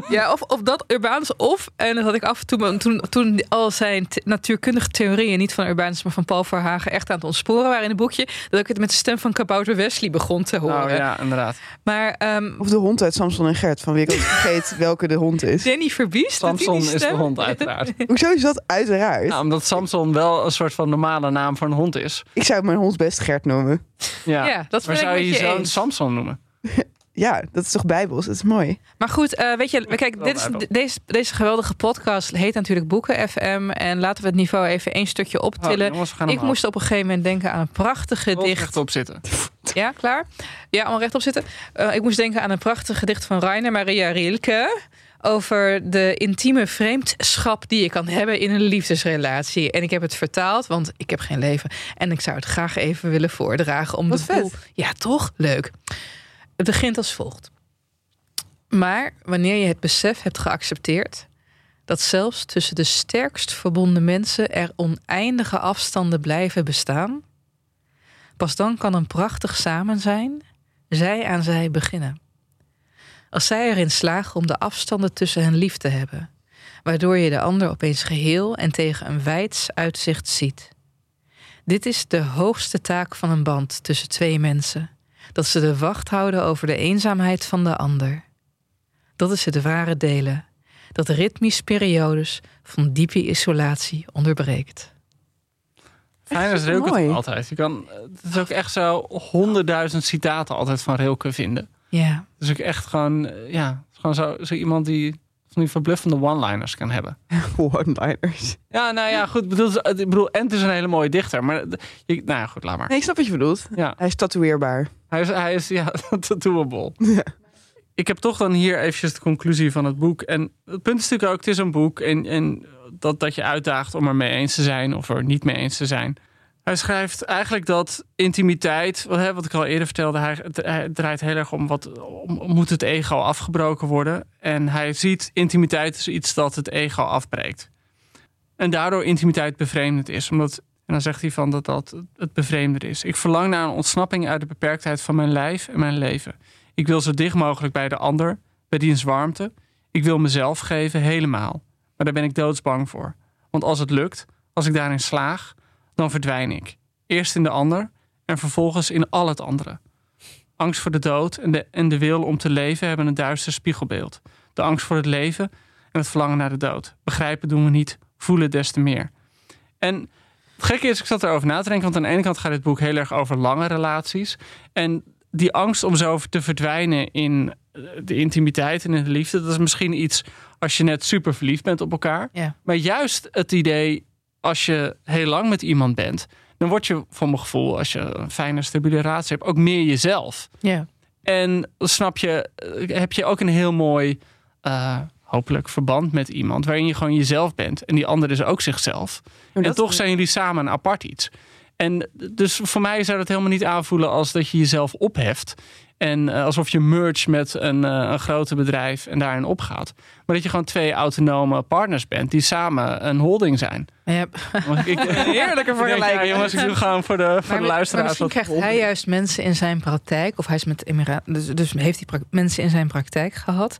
Ja, of, of dat Urbanus. Of, en dat had ik af en toe, maar toen, toen al zijn natuurkundige theorieën, niet van Urbanus, maar van Paul Verhagen, echt aan het ontsporen waren in het boekje, dat ik het met de stem van Kabouter Wesley begon te horen. Oh ja, inderdaad. Maar ehm, Of de hond uit Samson en Gert, van wie ik ook vergeet welke de hond is. Danny Verbiest, Samson is de hond uiteraard. Hoezo is dat uiteraard? Nou, omdat Samson wel een soort van normale naam voor een hond is. Ik zou mijn hond best Gert noemen. Ja, Ja, dat maar zou je eens. Samson noemen? Ja, dat is toch bijbels? Dat is mooi. Maar goed, eh, weet je, kijk, dit is, deze, deze geweldige podcast heet natuurlijk Boeken FM. En laten we het niveau even één stukje optillen. Oh, jongens, we gaan ik moest op een gegeven moment denken aan een prachtig gedicht. rechtop zitten. Ja, klaar? Ja, allemaal rechtop zitten. Eh, ik moest denken aan een prachtig gedicht van Rainer Maria Rilke. Over de intieme vreemdschap die je kan hebben in een liefdesrelatie. En ik heb het vertaald, want ik heb geen leven. En ik zou het graag even willen voordragen. Om Wat de vet. boel- Ja, toch? Leuk. Het begint als volgt. Maar wanneer je het besef hebt geaccepteerd dat zelfs tussen de sterkst verbonden mensen er oneindige afstanden blijven bestaan, pas dan kan een prachtig samen zijn, zij aan zij beginnen. Als zij erin slagen om de afstanden tussen hen lief te hebben, waardoor je de ander opeens geheel en tegen een wijds uitzicht ziet. Dit is de hoogste taak van een band tussen twee mensen: dat ze de wacht houden over de eenzaamheid van de ander. Dat is het ware delen, dat ritmisch periodes van diepe isolatie onderbreekt. Fijn is Rilke mooi. altijd. Je kan, het is ook echt zo honderdduizend citaten altijd van Rilke vinden. Ja, Dus ook echt gewoon, eh, ja, gewoon zo, zo iemand die van die verbluffende one-liners kan hebben. One-liners. Ja, nou ja, goed. Bedoel, ik bedoel, en het is een hele mooie dichter. Maar je, nou ja, goed, laat maar. Nee, ik snap wat je bedoelt. Ja, Hij is tatoeëerbaar. hij is, hij is ja, tattooable. ik heb toch dan hier eventjes de conclusie van het boek. En het punt is natuurlijk ook, het is een boek. En, en dat, dat je uitdaagt om er mee eens te zijn of er niet mee eens te zijn. Hij schrijft eigenlijk dat intimiteit, wat, hè, wat ik al eerder vertelde, hij, draait heel erg om wat om, moet het ego afgebroken worden. En hij ziet intimiteit als iets dat het ego afbreekt. En daardoor intimiteit bevreemdend is. Omdat, en dan zegt hij van dat dat het bevreemder is. Ik verlang naar een ontsnapping uit de beperktheid van mijn lijf en mijn leven. Ik wil zo dicht mogelijk bij de ander, bij diens warmte. Ik wil mezelf geven, helemaal. Maar daar ben ik doodsbang voor. Want als het lukt, als ik daarin slaag, dan verdwijn ik. Eerst in de ander en vervolgens in al het andere. Angst voor de dood en de, en de wil om te leven hebben een duister spiegelbeeld. De angst voor het leven en het verlangen naar de dood. Begrijpen doen we niet, voelen des te meer. En het gekke is, ik zat erover na te denken, want aan de ene kant gaat dit boek heel erg over lange relaties. En die angst om zo te verdwijnen in eh, de intimiteit en in de liefde, dat is misschien iets als je net super verliefd bent op elkaar. Ja. Maar juist het idee, als je heel lang met iemand bent, dan word je voor mijn gevoel, als je een fijne, stabiele relatie hebt, ook meer jezelf. Ja. En snap je, eh, heb je ook een heel mooi, uh, hopelijk, verband met iemand waarin je gewoon jezelf bent. En die ander is ook zichzelf. En toch zijn jullie samen een apart iets. En dus voor mij zou dat helemaal niet aanvoelen als dat je jezelf opheft. En eh, alsof je merge met een, eh, een groter bedrijf en daarin opgaat. Maar dat je gewoon twee autonome partners bent die samen een holding zijn. Ja, Want ik, Heerlijke vergelijking. Ja, jongens, ik doe gewoon voor de, voor maar, luisteraars. misschien krijgt hij juist mensen in zijn praktijk, of hij is met dus, dus heeft hij mensen in zijn praktijk gehad,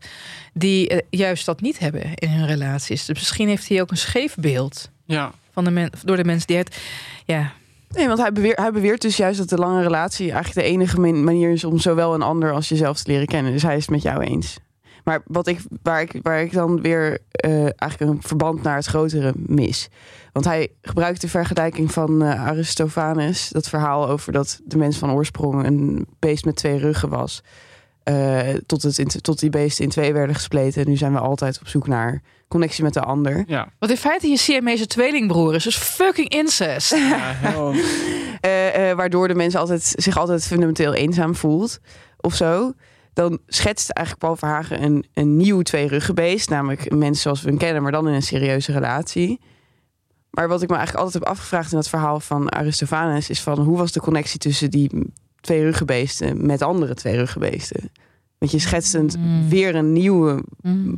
die eh, juist dat niet hebben in hun relaties. Dus misschien heeft hij ook een scheef beeld Ja, van de men, door de mensen die het. Ja, Nee, want hij beweert, dus juist dat de lange relatie eigenlijk de enige man- manier is om zowel een ander als jezelf te leren kennen. Dus hij is het met jou eens. Maar wat ik, waar, ik, waar ik dan weer eh, eigenlijk een verband naar het grotere mis. Want hij gebruikt de vergelijking van eh, Aristophanes. Dat verhaal over dat de mens van oorsprong een beest met twee ruggen was. Eh, tot, het in, tot die beesten in twee werden gespleten. En nu zijn we altijd op zoek naar connectie met de ander. ja. wat in feite je Siamese tweelingbroer is, dus fucking incest. ja heel, eh, eh, waardoor de mens altijd, zich altijd fundamenteel eenzaam voelt of zo. Dan schetst eigenlijk Paul Verhagen een, een nieuw tweeruggenbeest. Namelijk een mens zoals we hem kennen, maar dan in een serieuze relatie. Maar wat ik me eigenlijk altijd heb afgevraagd in dat verhaal van Aristophanes... is van hoe was de connectie tussen die twee ruggenbeesten met andere twee ruggenbeesten? Want je schetst een, Mm. weer een nieuwe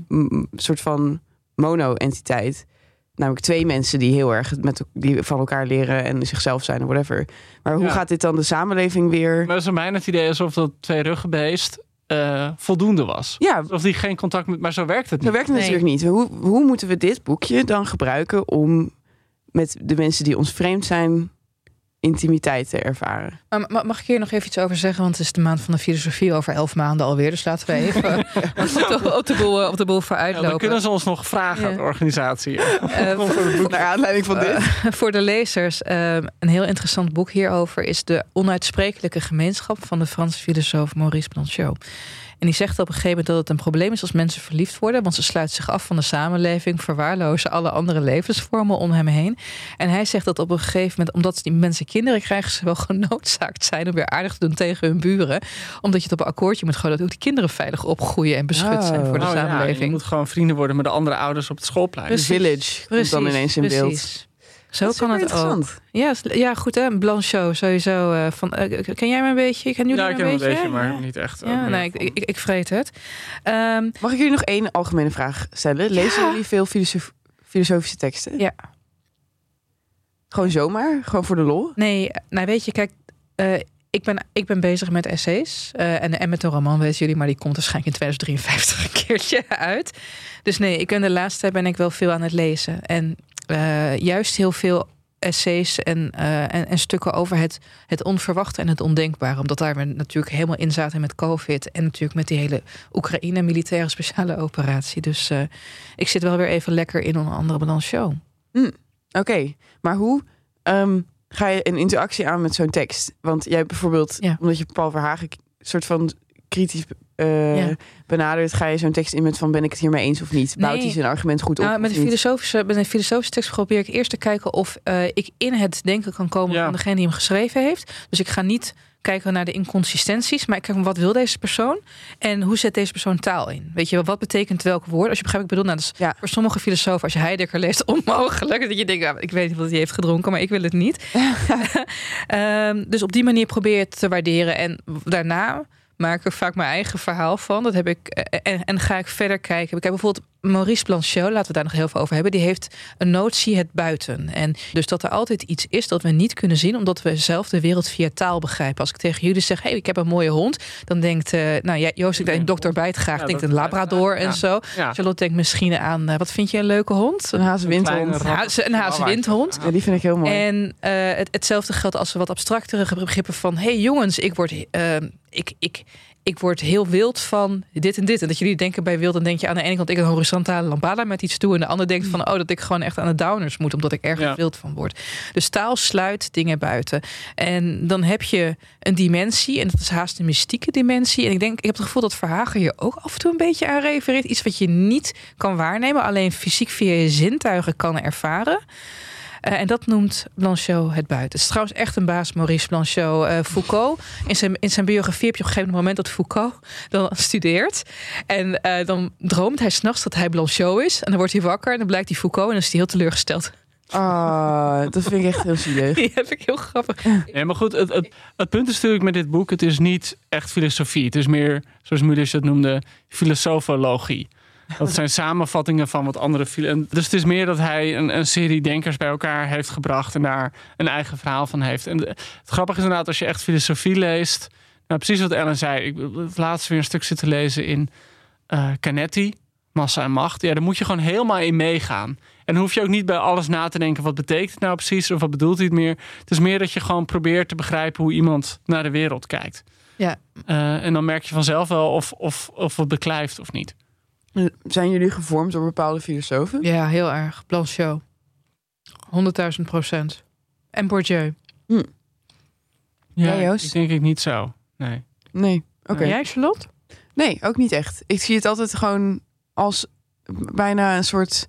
Mm. soort van mono-entiteit. Namelijk twee mensen die heel erg met, die van elkaar leren en zichzelf zijn of whatever. Maar hoe Ja. gaat dit dan de samenleving weer? Maar het is aan mij het idee alsof dat twee ruggenbeest eh, voldoende was. Ja, Of die geen contact met... Maar zo werkt het zo niet. werkt het Nee. natuurlijk niet. Hoe, hoe moeten we dit boekje dan gebruiken om met de mensen die ons vreemd zijn intimiteit te ervaren? Maar mag ik hier nog even iets over zeggen? Want het is de maand van de filosofie over elf maanden alweer. Dus laten we even op, de, op, de boel, eh, op de boel voor Ja, dan uitlopen. kunnen ze ons nog vragen, Ja. de organisatie. Eh, Kom voor het boek. Naar aanleiding van dit. voor de lezers, eh, een heel interessant boek hierover is de onuitsprekelijke gemeenschap van de Franse filosoof Maurice Blanchot. En die zegt op een gegeven moment dat het een probleem is als mensen verliefd worden, want ze sluiten zich af van de samenleving, verwaarlozen alle andere levensvormen om hem heen. En hij zegt dat op een gegeven moment, omdat die mensen kinderen krijgen, ze wel genoodzaakt zijn om weer aardig te doen tegen hun buren, omdat je het op een akkoordje moet gooien dat ook die kinderen veilig opgroeien en beschut zijn voor de Oh ja, je samenleving. moet gewoon vrienden worden met de andere ouders op het schoolplein. De Precies. village dan ineens in beeld. Zo kan het ook. interessant. Ja, ja, goed hè. Blanchot sowieso. eh, van, eh, ken jij me een beetje? Ken jullie ja, ik ken hem een beetje, Ja. maar niet echt. eh, Ja, nee, ik, ik, ik vreet het. Ehm, Mag ik jullie nog één algemene vraag stellen? Lezen Ja. jullie veel filosof- filosofische teksten? Ja. Gewoon zomaar? Gewoon voor de lol? nee, nou weet je, kijk, eh, ik, ben, ik ben bezig met essays. eh, en, en met een roman, weten jullie, maar die komt waarschijnlijk in 2053 een keertje uit. Dus nee, ik ben de laatste tijd ben ik wel veel aan het lezen. En eh, juist heel veel essays en, eh, en, en stukken over het, het onverwachte en het ondenkbare. Omdat daar we natuurlijk helemaal in zaten met COVID. En natuurlijk met die hele Oekraïne militaire speciale operatie. Dus eh, ik zit wel weer even lekker in onder andere Blanchot. Oké, maar hoe ehm, ga je een interactie aan met zo'n tekst? Want jij bijvoorbeeld, Ja. omdat je Paul Verhagen soort van kritisch Ja. benadert, ga je zo'n tekst in met van ben ik het hiermee eens of niet? Bouwt Nee. hij zijn argument goed op? Nou, met, of een filosofische, met een filosofische tekst probeer ik eerst te kijken of eh, ik in het denken kan komen Ja. van degene die hem geschreven heeft. Dus ik ga niet kijken naar de inconsistenties. Maar ik kijk, wat wil deze persoon? En hoe zet deze persoon taal in? Weet je, wat betekent welk woord? Als je begrijpt ik bedoel, nou, dat is Ja. voor sommige filosofen, als je Heidegger leest, onmogelijk. Dat je denkt, ik weet niet wat hij heeft gedronken, maar ik wil het niet. Ehm, dus op die manier probeer je het te waarderen. En daarna maak er vaak mijn eigen verhaal van. Dat heb ik. eh, En, en ga ik verder kijken. Ik heb bijvoorbeeld Maurice Blanchot, laten we daar nog heel veel over hebben. Die heeft een notie het buiten. En dus dat er altijd iets is dat we niet kunnen zien, omdat we zelf de wereld via taal begrijpen. Als ik tegen jullie zeg, hey, ik heb een mooie hond, dan denkt, eh, nou ja, Joost, ik denk een dokter bij het graag, Ja, denkt een Labrador ja. en zo. Ja. Charlotte denkt misschien aan, eh, wat vind je een leuke hond? Een hazenwindhond. Een hazen- een hazenwindhond. Ja, die vind ik heel mooi. En eh, het, hetzelfde geldt als we wat abstractere begrippen van... hey jongens, ik word, ik, ik, ik word heel wild van dit en dit. En dat jullie denken bij wild, dan denk je aan de ene kant... ik een horizontale lambada met iets toe. En de ander denkt van, oh, dat ik gewoon echt aan de downers moet... omdat ik ergens Ja. wild van word. Dus taal sluit dingen buiten. En dan heb je een dimensie, en dat is haast een mystieke dimensie. En ik denk, ik heb het gevoel dat Verhagen hier ook af en toe een beetje aan refereert. Iets wat je niet kan waarnemen, alleen fysiek via je zintuigen kan ervaren. Eh, en dat noemt Blanchot het buiten. Het is trouwens echt een baas, Maurice Blanchot. Eh, Foucault, in zijn, in zijn biografie heb je op een gegeven moment dat Foucault dan studeert. En eh, dan droomt hij s'nachts dat hij Blanchot is. En dan wordt hij wakker en dan blijkt hij Foucault en dan is hij heel teleurgesteld. Ah, dat vind ik echt heel zielig. Die heb ik heel grappig. Nee, maar goed, het, het, het punt is natuurlijk met dit boek, het is niet echt filosofie. Het is meer, zoals Mulisch het noemde, filosofologie. Dat zijn samenvattingen van wat andere filosofen. Dus het is meer dat hij een, een serie denkers bij elkaar heeft gebracht en daar een eigen verhaal van heeft. En het grappige is inderdaad, als je echt filosofie leest, nou precies wat Ellen zei. Ik heb laatst weer een stuk zitten lezen in eh Canetti, Massa en Macht. Ja, daar moet je gewoon helemaal in meegaan. En dan hoef je ook niet bij alles na te denken. Wat betekent het nou precies? Of wat bedoelt hij het meer? Het is meer dat je gewoon probeert te begrijpen hoe iemand naar de wereld kijkt. Ja. Eh, en dan merk je vanzelf wel of, of, of het beklijft of niet. Zijn jullie gevormd door bepaalde filosofen? Ja, heel erg. Blanchot. 100.000 procent. En Bourdieu. Ja, Jij, Joost? Ik denk ik niet zo. Nee. Nee. Oké. En jij, Charlotte? Nee, ook niet echt. Ik zie het altijd gewoon als bijna een soort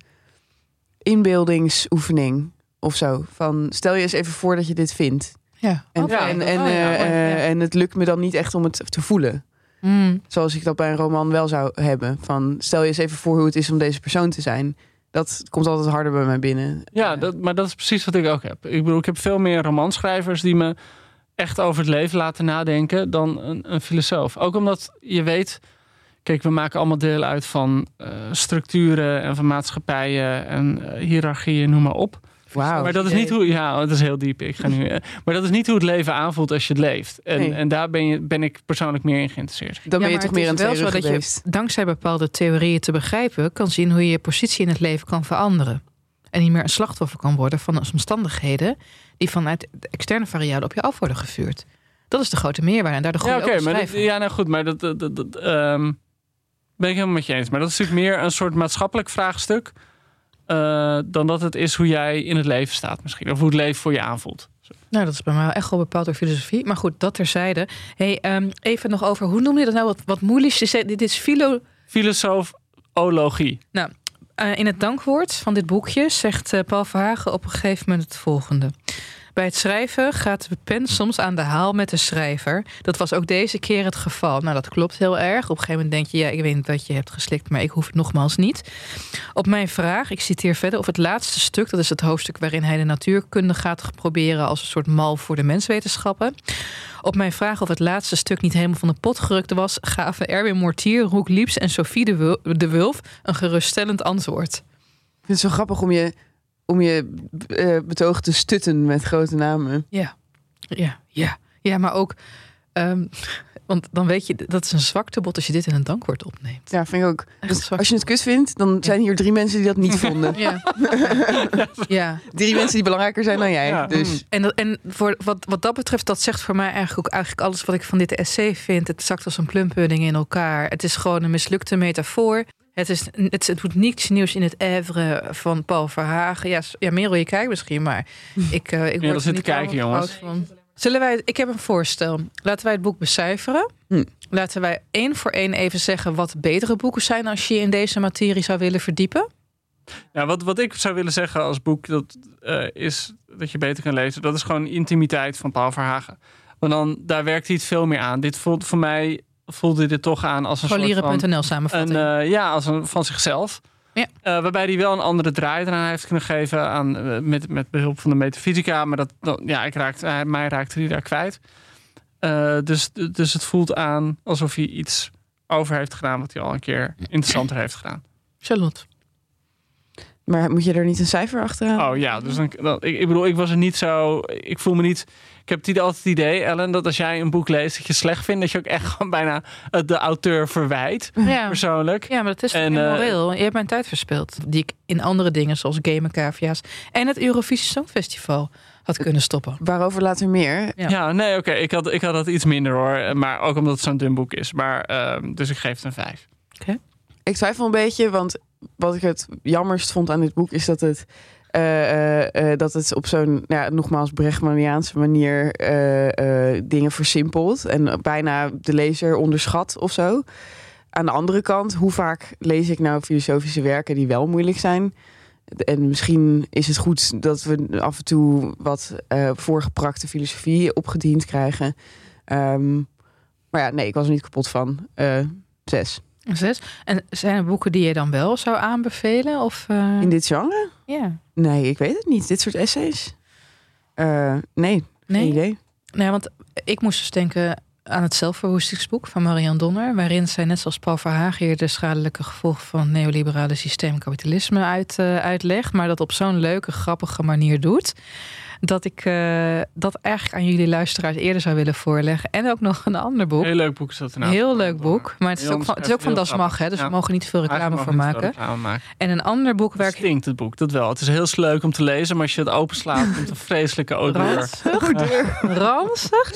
inbeeldingsoefening of zo. Van stel je eens even voor dat je dit vindt. Ja. En, en, en, Oh, ja. eh, ja. eh, en het lukt me dan niet echt om het te voelen. Mm. Zoals ik dat bij een roman wel zou hebben. Van stel je eens even voor hoe het is om deze persoon te zijn. Dat komt altijd harder bij mij binnen. Ja, dat, maar dat is precies wat ik ook heb. Ik bedoel, ik heb veel meer romanschrijvers die me echt over het leven laten nadenken dan een, een filosoof. Ook omdat je weet, kijk, we maken allemaal deel uit van eh, structuren en van maatschappijen en eh, hiërarchieën, noem maar op. Maar dat is niet hoe, ja, dat is heel diep. Ik ga nu, eh, maar dat is niet hoe het leven aanvoelt als je het leeft. En, Nee. en daar ben, je, ben ik persoonlijk meer in geïnteresseerd. Dan ben Ja, je toch het meer een wel zo dat je dankzij bepaalde theorieën te begrijpen kan zien hoe je je positie in het leven kan veranderen. En niet meer een slachtoffer kan worden van omstandigheden die vanuit de externe variabelen op je af worden gevuurd. Dat is de grote meerwaarde. En daardoor groei Ja, je oké, ook als maar dat- ja, nou goed, maar dat, dat, dat, dat, ehm, ben ik helemaal met je eens. Maar dat is natuurlijk meer een soort maatschappelijk vraagstuk eh, dan dat het is hoe jij in het leven staat misschien, of hoe het leven voor je aanvoelt. Nou, dat is bij mij wel echt wel bepaald door filosofie. Maar goed, dat terzijde. Hey, ehm, even nog over, hoe noem je dat nou? Wat, wat moeilijk is, dit is filo... Filosofologie. Eh, in het dankwoord van dit boekje zegt eh, Paul Verhagen op een gegeven moment het volgende. Bij het schrijven gaat de pen soms aan de haal met de schrijver. Dat was ook deze keer het geval. Nou, dat klopt heel erg. Op een gegeven moment denk je, ja, ik weet wat je hebt geslikt, maar ik hoef het nogmaals niet. Op mijn vraag, ik citeer verder, of het laatste stuk, dat is het hoofdstuk waarin hij de natuurkunde gaat proberen als een soort mal voor de menswetenschappen. Op mijn vraag of het laatste stuk niet helemaal van de pot gerukt was, gaven Erwin Mortier, Roek Lieps en Sophie de Wulf een geruststellend antwoord. Ik vind het zo grappig om je, om je eh, betoog te stutten met grote namen. Ja, ja, ja, maar ook, ehm, want dan weet je, dat is een zwaktebod als je dit in een dankwoord opneemt. Ja, vind ik ook. Dus als je het kut vindt, dan zijn hier drie mensen die dat niet vonden. Ja. ja. Drie mensen die belangrijker zijn dan jij. Ja. Dus En, dat, en voor, wat, wat dat betreft, dat zegt voor mij eigenlijk ook eigenlijk alles wat ik van dit essay vind. Het zakt als een plumpudding in elkaar. Het is gewoon een mislukte metafoor. Het, is, het, het doet niets nieuws in het oeuvre van Paul Verhagen. Ja, ja Merel, je kijkt misschien, maar ik, eh ik word dat er zit niet te kijken, jongens. van. Zullen wij, ik heb een voorstel. Laten wij het boek becijferen. Hm. Laten wij één voor één even zeggen wat betere boeken zijn als je je in deze materie zou willen verdiepen. Ja, wat, wat ik zou willen zeggen als boek dat, eh, is dat je beter kan lezen, dat is gewoon intimiteit van Paul Verhagen. Want dan, daar werkt hij het veel meer aan. Dit voelt voor mij voelde dit toch aan als een soort van... Scholieren.nl Een, samenvatting. eh, ja, als een, van zichzelf. Ja. Eh, waarbij hij wel een andere draai eraan heeft kunnen geven aan, eh, met, met behulp van de metafysica. Maar dat, dat- ja, ik raakte, hij- mij raakte hij daar kwijt. Eh, dus, dus het voelt aan alsof hij iets over heeft gedaan wat hij al een keer interessanter heeft gedaan. Charlotte. Maar moet je er niet een cijfer achteraan? Oh ja, dus dan, dan, ik, ik bedoel, ik was er niet zo. Ik voel me niet. Ik heb het altijd het idee, Ellen, dat als jij een boek leest dat je slecht vindt, dat je ook echt gewoon bijna eh, de auteur verwijt. Ja. Persoonlijk. Ja, maar dat is En, en, eh, immoreel. Je hebt mijn tijd verspeeld. Die ik in andere dingen, zoals gamen, cavia's... en het Eurovisie Songfestival had kunnen stoppen. Waarover later meer. Ja. Ja, nee, oké. Ik, had, ik had dat iets minder hoor. Maar ook omdat het zo'n dun boek is. Maar, ehm, dus ik geef het een vijf. Ik twijfel een beetje, want wat ik het jammerst vond aan dit boek is dat het, eh, eh, eh, dat het op zo'n, ja, nogmaals, Brechtmaniaanse manier dingen versimpelt en bijna de lezer onderschat of zo. Aan de andere kant, hoe vaak lees ik nou filosofische werken die wel moeilijk zijn? En misschien is het goed dat we af en toe wat voorgeprakte filosofie opgediend krijgen. Ehm, maar ja, nee, ik was er niet kapot van. Zes. Zes. En zijn er boeken die je dan wel zou aanbevelen? Of, eh, In dit genre? Ja. Nee, ik weet het niet. Dit soort essays? Eh, nee, Nee? geen idee. Nee, want ik moest dus denken aan het zelfverwoestingsboek van Marianne Donner, waarin zij net zoals Paul Verhagen hier de schadelijke gevolgen van het neoliberale systeem kapitalisme uit, eh, uitlegt, maar dat op zo'n leuke, grappige manier doet. Dat ik eh, dat eigenlijk aan jullie luisteraars eerder zou willen voorleggen. En ook nog een ander boek. Heel leuk boek is dat inderdaad. Heel leuk boek. Maar het is ook van, het is ook van Das Mag, hè, dus we mogen niet veel reclame voor maken. reclame. En een ander boek waar Het ik stinkt het boek, dat wel. Het is heel leuk om te lezen, maar als je het openslaat, komt een vreselijke odeur. Ranzig. Ranzig.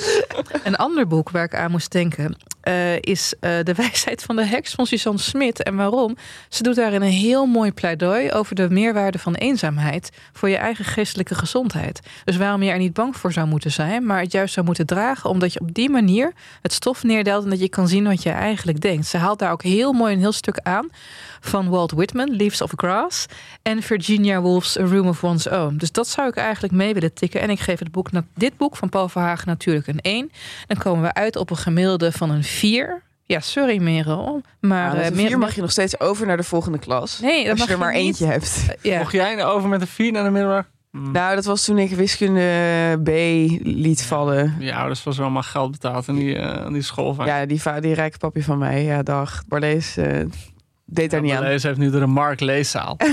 Een ander boek waar ik aan moest denken eh, is eh, De wijsheid van de heks van Suzanne Smit. En waarom? Ze doet daarin een heel mooi pleidooi over de meerwaarde van eenzaamheid voor je eigen geestelijke gezondheid. Dus waarom je er niet bang voor zou moeten zijn, maar het juist zou moeten dragen, omdat je op die manier het stof neerdeelt en dat je kan zien wat je eigenlijk denkt. Ze haalt daar ook heel mooi een heel stuk aan van Walt Whitman, Leaves of Grass, en Virginia Woolf's A Room of One's Own. Dus dat zou ik eigenlijk mee willen tikken. En ik geef het boek, dit boek van Paul Verhagen natuurlijk een 1. Dan komen we uit op een gemiddelde van een 4. Ja, sorry Merel. Maar Maar eh, mag je nog steeds over naar de volgende klas. Nee, dat als mag je er maar niet. eentje hebt. Eh, ja. Mocht jij nou over met een 4 naar de middelbaar? Hm. Nou, dat was toen ik wiskunde B liet vallen. Je ouders was wel maar geld betaald aan die, eh, aan die school van. Ja, die, die rijke papje van mij. Ja, dag. Barlees eh, deed daar niet aan. Deze heeft nu de Remark leeszaal.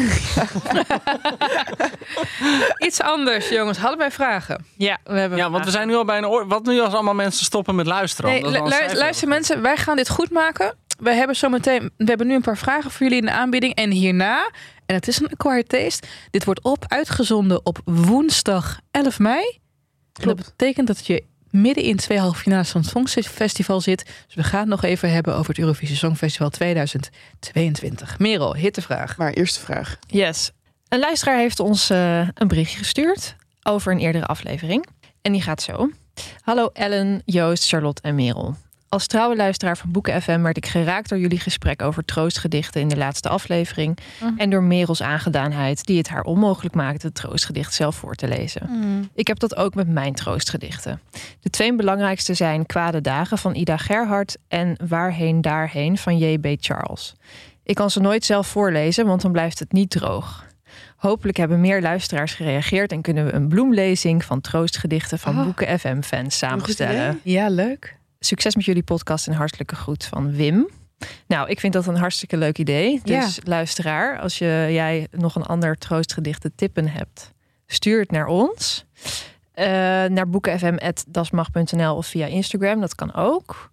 Iets anders, jongens. Hadden wij vragen? Ja, we hebben Ja, want we zijn nu al bijna... oor- Wat nu als allemaal mensen stoppen met luisteren? Nee, lu- cijfer. luister mensen, wij gaan dit goed maken. We hebben zometeen, we hebben nu een paar vragen voor jullie in de aanbieding. En hierna, en het is een acquired taste, dit wordt op uitgezonden op woensdag 11 mei. En dat betekent dat je midden in twee halve finales van het Songfestival zit. Dus we gaan het nog even hebben over het Eurovisie Songfestival 2022. Merel, hittevraag. Maar eerste vraag. Yes. Een luisteraar heeft ons eh, een berichtje gestuurd over een eerdere aflevering. En die gaat zo. Hallo Ellen, Joost, Charlotte en Merel. Als trouwe luisteraar van Boeken FM werd ik geraakt door jullie gesprek over troostgedichten in de laatste aflevering. Mhm. En door Merels aangadaanheid, die het haar onmogelijk maakte het troostgedicht zelf voor te lezen. Ik heb dat ook met mijn troostgedichten. De twee belangrijkste zijn Kwade Dagen van Ida Gerhard en Waarheen Daarheen van J.B. Charles. Ik kan ze nooit zelf voorlezen, want dan blijft het niet droog. Hopelijk hebben meer luisteraars gereageerd en kunnen we een bloemlezing van troostgedichten van Oh. Boeken FM-fans samenstellen. Ja, leuk. Succes met jullie podcast en hartelijke groet van Wim. Nou, ik vind dat een hartstikke leuk idee. Dus luisteraar, als je, jij nog een ander troostgedicht te tippen hebt, stuur het naar ons. Eh, naar boekenfm.dasmag.nl of via Instagram, dat kan ook.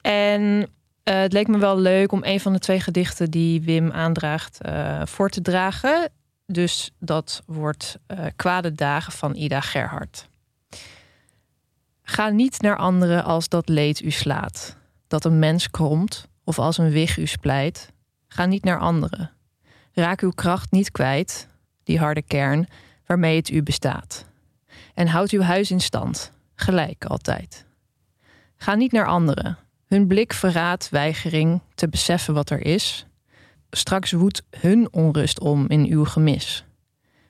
En eh, het leek me wel leuk om een van de twee gedichten die Wim aandraagt eh, voor te dragen. Dus dat wordt Kwade Dagen van Ida Gerhard. Ga niet naar anderen als dat leed u slaat, dat een mens kromt of als een wig u splijt. Ga niet naar anderen. Raak uw kracht niet kwijt, die harde kern waarmee het u bestaat. En houd uw huis in stand, gelijk altijd. Ga niet naar anderen. Hun blik verraadt weigering te beseffen wat er is. Straks woedt hun onrust om in uw gemis.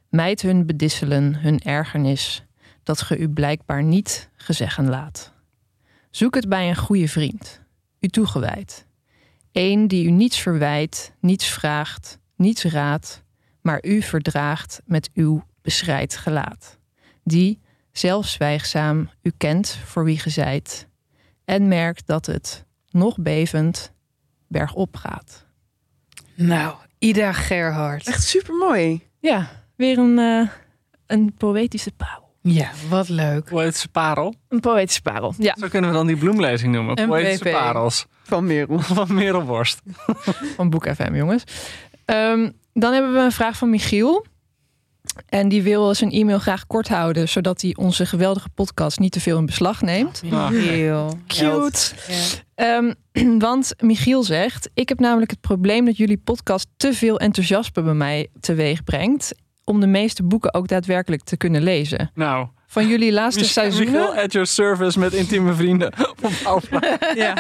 Mijd hun bedisselen, hun ergernis. Dat ge u blijkbaar niet gezeggen laat. Zoek het bij een goede vriend, u toegewijd. Eén die u niets verwijt, niets vraagt, niets raadt, maar u verdraagt met uw beschrijd gelaat. Die, zelf zwijgzaam, u kent voor wie ge zijt, en merkt dat het, nog bevend, bergop gaat. Nou, Ida Gerhard. Echt super mooi. Ja, weer een, eh, een poëtische parel. Ja, wat leuk. Poëtische parel. Een poëtische parel, ja. Zo kunnen we dan die bloemlezing noemen. Een Poëtische PP. parels. Van Merel. Van Merel Worst. van Boek FM, jongens. Ehm, dan hebben we een vraag van Michiel. En die wil zijn e-mail graag kort houden, zodat hij onze geweldige podcast niet te veel in beslag neemt. Heel Cute. Ehm, want Michiel zegt: Ik heb namelijk het probleem dat jullie podcast te veel enthousiasme bij mij teweeg brengt. Om de meeste boeken ook daadwerkelijk te kunnen lezen. Nou, Van jullie laatste Mich- seizoenen. Michiel at your service met intieme vrienden. Op. Ja.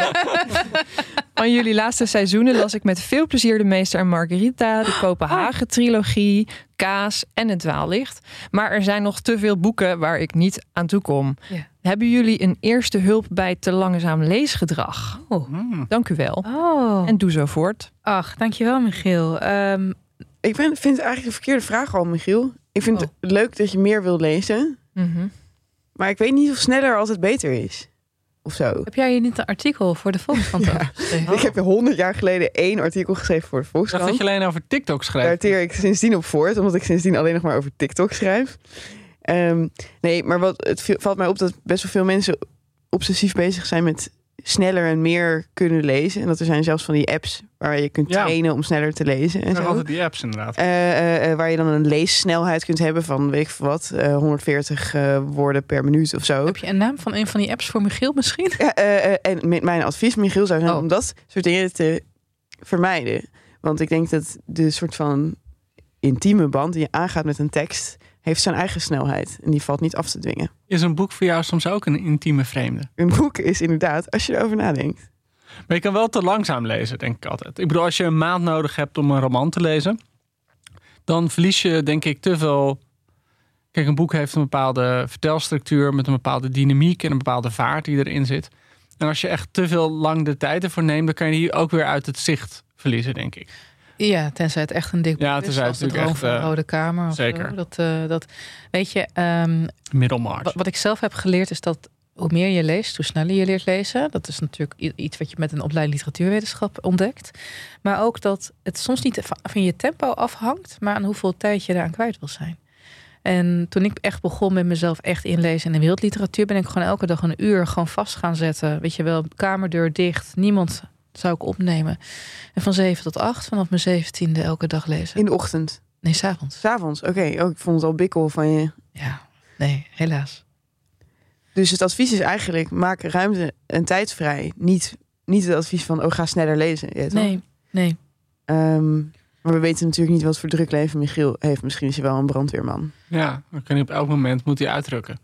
Van jullie laatste seizoenen las ik met veel plezier de Meester en Margarita, de Kopenhagen-trilogie, Kaas en het Dwaallicht. Maar er zijn nog te veel boeken waar ik niet aan toe kom. Ja. Hebben jullie een eerste hulp bij te langzaam leesgedrag? Oh. Mm. Dank u wel. Oh. En doe zo voort. Ach, dankjewel Michiel. Ehm, Ik ben, vind het eigenlijk een verkeerde vraag al, Michiel. Ik vind Oh. het leuk dat je meer wil lezen. Mhm. Maar ik weet niet of sneller altijd beter is. Of zo. heb jij hier niet een artikel voor de Volkskrant Ja. Ik heb honderd jaar geleden één artikel geschreven voor de dacht dat Volkskrant. je alleen over TikTok schrijft. Daar teer ik sindsdien op voort, omdat ik sindsdien alleen nog maar over TikTok schrijf. Ehm, nee, maar wat, het viel- valt mij op dat best wel veel mensen obsessief bezig zijn met sneller en meer kunnen lezen. En dat er zijn zelfs van die apps waar je kunt Ja. trainen om sneller te lezen. En zo. altijd die apps inderdaad. Eh, eh, eh, waar je dan een leessnelheid kunt hebben van weet ik wat, eh, 140 eh, woorden per minuut of zo. Heb je een naam van een van die apps voor Michiel misschien? Ja, eh, eh, en met mijn advies, Michiel, zou zijn Oh. om dat soort dingen te vermijden. Want ik denk dat de soort van intieme band die je aangaat met een tekst, heeft zijn eigen snelheid. En die valt niet af te dwingen. Is een boek voor jou soms ook een intieme vreemde? Een boek is inderdaad, als je erover nadenkt. Maar je kan wel te langzaam lezen, denk ik altijd. Ik bedoel, als je een maand nodig hebt om een roman te lezen, dan verlies je denk ik te veel. Kijk, een boek heeft een bepaalde vertelstructuur met een bepaalde dynamiek en een bepaalde vaart die erin zit. En als je echt te veel lang de tijd ervoor neemt, dan kan je die ook weer uit het zicht verliezen, denk ik. Ja, tenzij het echt een dik boek Ja, is. tenzij het de natuurlijk Droom echt, van de eh, Rode Kamer. Of zeker. Zo. Dat, eh, dat, weet je, ehm, Middelmaat. wat, wat ik zelf heb geleerd is dat hoe meer je leest, hoe sneller je leert lezen. Dat is natuurlijk iets wat je met een opleiding literatuurwetenschap ontdekt. Maar ook dat het soms niet va- van je tempo afhangt, maar aan hoeveel tijd je eraan kwijt wil zijn. En toen ik echt begon met mezelf echt inlezen in de wereldliteratuur, ben ik gewoon elke dag een uur gewoon vast gaan zetten. Weet je wel, kamerdeur dicht, niemand zou ik opnemen. En van zeven tot acht, vanaf mijn zeventiende elke dag lezen. In de ochtend. Nee, s'avonds. S'avonds, oké. Oh, ik vond het al bikkel van je. Ja, nee, helaas. Dus het advies is eigenlijk, maak ruimte en tijd vrij. Niet, niet het advies van, oh, ga sneller lezen. Ja, toch? Nee, nee. Ehm, maar we weten natuurlijk niet wat voor druk leven Michiel heeft. Misschien is hij wel een brandweerman. Ja, dan kan je op elk moment moet hij uitdrukken.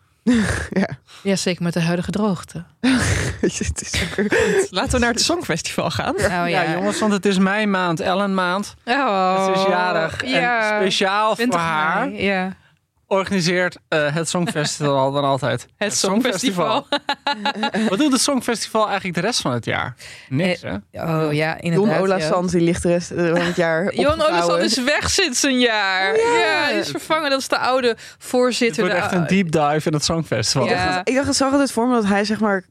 Ja. Ja, zeker met de huidige droogte. het is Laten we naar het Songfestival gaan. Nou ja. jongens, want het is mijn maand, Ellen maand. Oh, Het is jarig. Ja. En speciaal voor 20 haar mei, Ja. Organiseert eh, het Songfestival dan altijd. Het Songfestival. Wat doet het Songfestival eigenlijk de rest van het jaar? Niks, hè? Oh ja, Jon inderdaad. Ola ja. Sands, die ligt de rest eh, van het jaar Jon. Olafsson is weg sinds een jaar. Ja, die is vervangen. Dat is de oude Het voorzitter. wordt de echt een deep dive in het Songfestival. Ja. Ik dacht, het zag altijd voor me dat hij zeg maar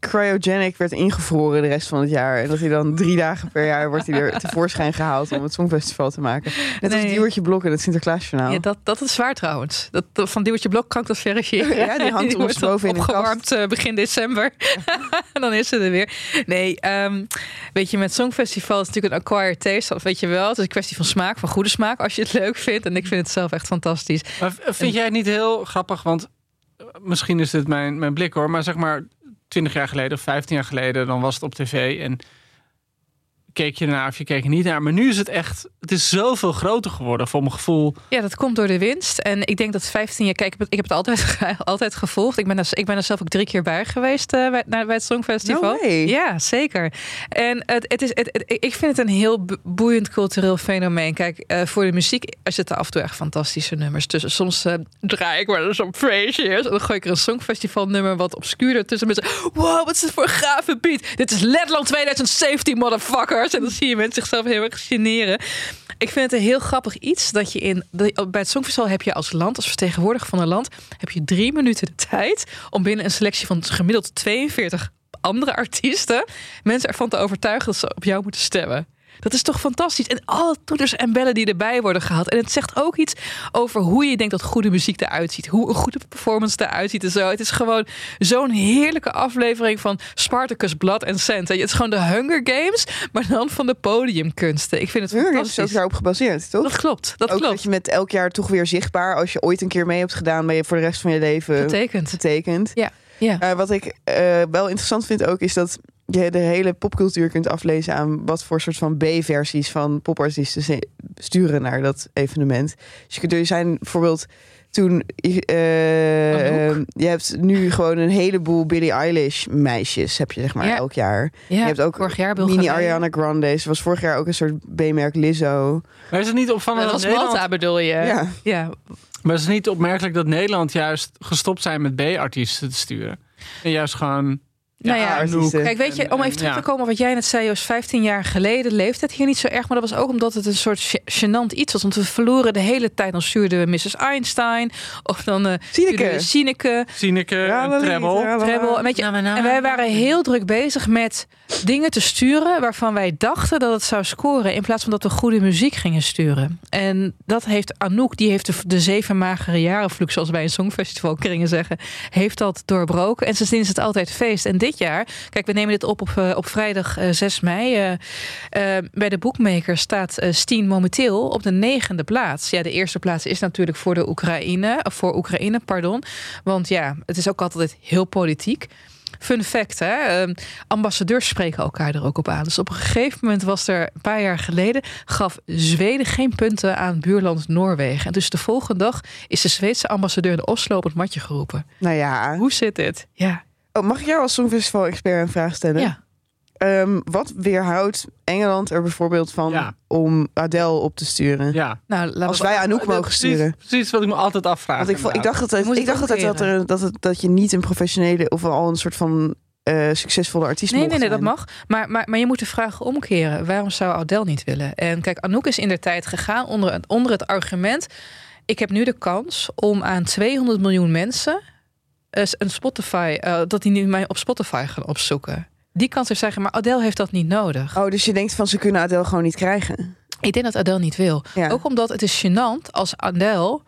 cryogenic werd ingevroren de rest van het jaar. En dat hij dan drie dagen per jaar wordt hij er tevoorschijn gehaald om het Songfestival te maken. Net als Nee. Diewertje Blok in het Sinterklaasjournaal. Ja, dat, dat is zwaar trouwens. Dat, van Duwertje Blok kan ik dat verifiëren. Ja, die hangt wordt ondersteboven in opgewarmd eh, begin december. en dan is ze er weer. Nee, ehm, weet je, met Songfestival is het natuurlijk een acquired taste. Dat weet je wel. Het is een kwestie van smaak, van goede smaak. Als je het leuk vindt. En ik vind het zelf echt fantastisch. Maar vind jij het niet heel grappig? Want eh, misschien is dit mijn, mijn blik hoor. Maar zeg maar 20 jaar geleden of 15 jaar geleden, dan was het op tv. En keek je ernaar of je keek er niet naar. Maar nu is het echt, het is zoveel groter geworden voor mijn gevoel. Ja, dat komt door de winst. En ik denk dat 15 jaar, kijk, ik heb het, ik heb het altijd, altijd gevolgd. Ik ben, er, ik ben er zelf ook drie keer bij geweest uh, bij, bij het Songfestival. No ja, zeker. En het, het is, het, ik vind het een heel boeiend cultureel fenomeen. Kijk, uh, voor de muziek er zitten af en toe echt fantastische nummers tussen. Soms uh, draai ik wel eens op feestjes en dan gooi ik er een Songfestival nummer wat obscuurder tussen. Mensen, wow, wat is het voor een gave beat. Dit is Letland 2017, En dan zie je mensen zichzelf heel erg generen. Ik vind het een heel grappig iets dat je in bij het Songfestival heb je als land, als vertegenwoordiger van een land, heb je drie minuten de tijd om binnen een selectie van gemiddeld 42 andere artiesten mensen ervan te overtuigen dat ze op jou moeten stemmen. Dat is toch fantastisch. En alle toeters en bellen die erbij worden gehaald. En het zegt ook iets over hoe je denkt dat goede muziek eruit ziet. Hoe een goede performance eruit ziet en zo. Het is gewoon zo'n heerlijke aflevering van Spartacus, Blood and Sand. Het is gewoon de Hunger Games, maar dan van de podiumkunsten. Ik vind het Hunger fantastisch. Games is ook daarop gebaseerd, toch? Dat klopt, dat ook klopt. dat je met elk jaar toch weer zichtbaar, als je ooit een keer mee hebt gedaan, ben je voor de rest van je leven Getekend. getekend. Ja. Ja. Uh, wat ik uh, wel interessant vind ook, is dat je de hele popcultuur kunt aflezen aan wat voor soort van B-versies van popartiesten sturen naar dat evenement. Dus je kunt er zijn bijvoorbeeld toen uh, je hebt nu gewoon een heleboel Billie Eilish meisjes heb je zeg maar ja. elk jaar. Ja, je hebt ook vorig jaar mini Ariana Grande. Ze was vorig jaar ook een soort B-merk Lizzo. Maar is het niet opvallend dat dat was Nederland... Malta bedoel je? Ja. ja. Maar het is niet opmerkelijk dat Nederland juist gestopt zijn met B-artiesten te sturen. En juist gewoon... Nou ja, kijk, weet je, om en- even terug te komen op wat jij net zei, Joost, 15 jaar geleden leefde het hier niet zo erg, maar dat was ook omdat het een soort gê- gênant iets was. Want we verloren de hele tijd, dan stuurden we Mrs. Einstein, of dan eh Sineke. Sineke, Sineke, en Treble. ja, dat- Treble. En, weet je, en wij waren heel druk bezig met dingen te sturen waarvan wij dachten dat het zou scoren, in plaats van dat we goede muziek gingen sturen. En dat heeft Anouk, die heeft de, de zeven magere jaren vloek, zoals wij in Songfestival kringen zeggen, heeft dat doorbroken. En sindsdien is het altijd feest. En dit jaar, kijk, we nemen dit op op, eh, op vrijdag eh, 6 mei. eh, eh, bij de boekmaker staat eh Steen momenteel op de negende plaats. Ja, de eerste plaats is natuurlijk voor de Oekraïne, voor Oekraïne, pardon. Want ja, het is ook altijd heel politiek. Fun fact, hè? eh, ambassadeurs spreken elkaar er ook op aan. Dus op een gegeven moment was er een paar jaar geleden... gaf Zweden geen punten aan buurland Noorwegen. En dus de volgende dag is de Zweedse ambassadeur in Oslo op het matje geroepen. Nou ja. Hoe zit dit? Ja. Oh, mag ik jou als Songfestival-expert een vraag stellen? ja. Ehm, wat weerhoudt Engeland er bijvoorbeeld van Ja. om Adele op te sturen? Ja. Nou, laten Als wij Anouk mogen sturen. Precies, wat ik me altijd afvraag. Want ik, ik dacht altijd, Moet ik dacht altijd dat, er, dat, het, dat je niet een professionele of al een soort van eh, succesvolle artiest Nee, mocht nee, nee, dat mag. Maar, maar, maar je moet de vraag omkeren. Waarom zou Adele niet willen? En kijk, Anouk is in de tijd gegaan onder, het- onder het argument... ik heb nu de kans om aan 200 miljoen mensen... eh, een Spotify, eh, dat die nu mij op Spotify gaan opzoeken. Die kans is zeggen, maar Adele heeft dat niet nodig. Oh, dus je denkt van ze kunnen Adele gewoon niet krijgen. Ik denk dat Adele niet wil. Ja. Ook omdat het is gênant als Adele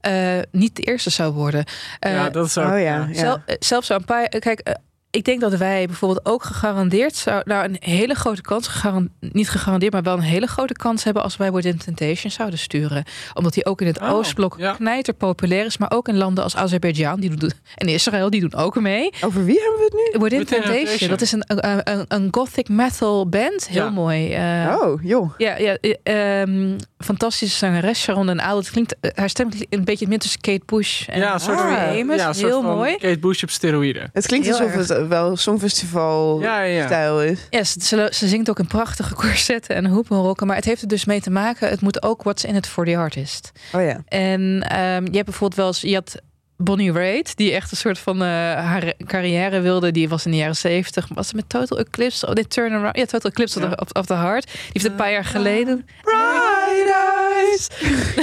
eh, niet de eerste zou worden. Eh, Ja, dat is ook... oh ja. ja. ja. Zel- eh, zelfs zo een paar. Kijk, eh, ik denk dat wij bijvoorbeeld ook gegarandeerd zou, nou een hele grote kans, gegaran- niet gegarandeerd, maar wel een hele grote kans hebben als wij Within Temptation zouden sturen, omdat die ook in het Oh, Oostblok ja. knijter populair is, maar ook in landen als Azerbeidzjan die doen en Israël die doen ook mee. Over wie hebben we het nu? Within Within Temptation, Temptation. dat is een, een, een, een gothic metal band, heel Ja. mooi. Eh, oh, joh. ja, ja eh, ehm, fantastische zangeres Sharon en Oud. Het klinkt, eh, haar stem klinkt een beetje meer tussen Kate Bush en Ja, een soort Ah. Amos. ja, een soort heel van mooi. Kate Bush op steroïden. Het klinkt Heel alsof erg. het wel Songfestival Ja, ja, ja. stijl is. Ja, ze, ze, ze zingt ook in prachtige corsetten en hoepenrokken. Maar het heeft er dus mee te maken. Het moet ook what's in it for the artist. Oh ja. En ehm, je hebt bijvoorbeeld wel eens... Je had Bonnie Raitt, die echt een soort van eh, haar carrière wilde. Die was in de jaren zeventig. Was ze met Total Eclipse? Oh, nee, Turnaround. Ja, Total Eclipse Ja. of, of the Heart. Die heeft een paar jaar geleden... Bright eyes.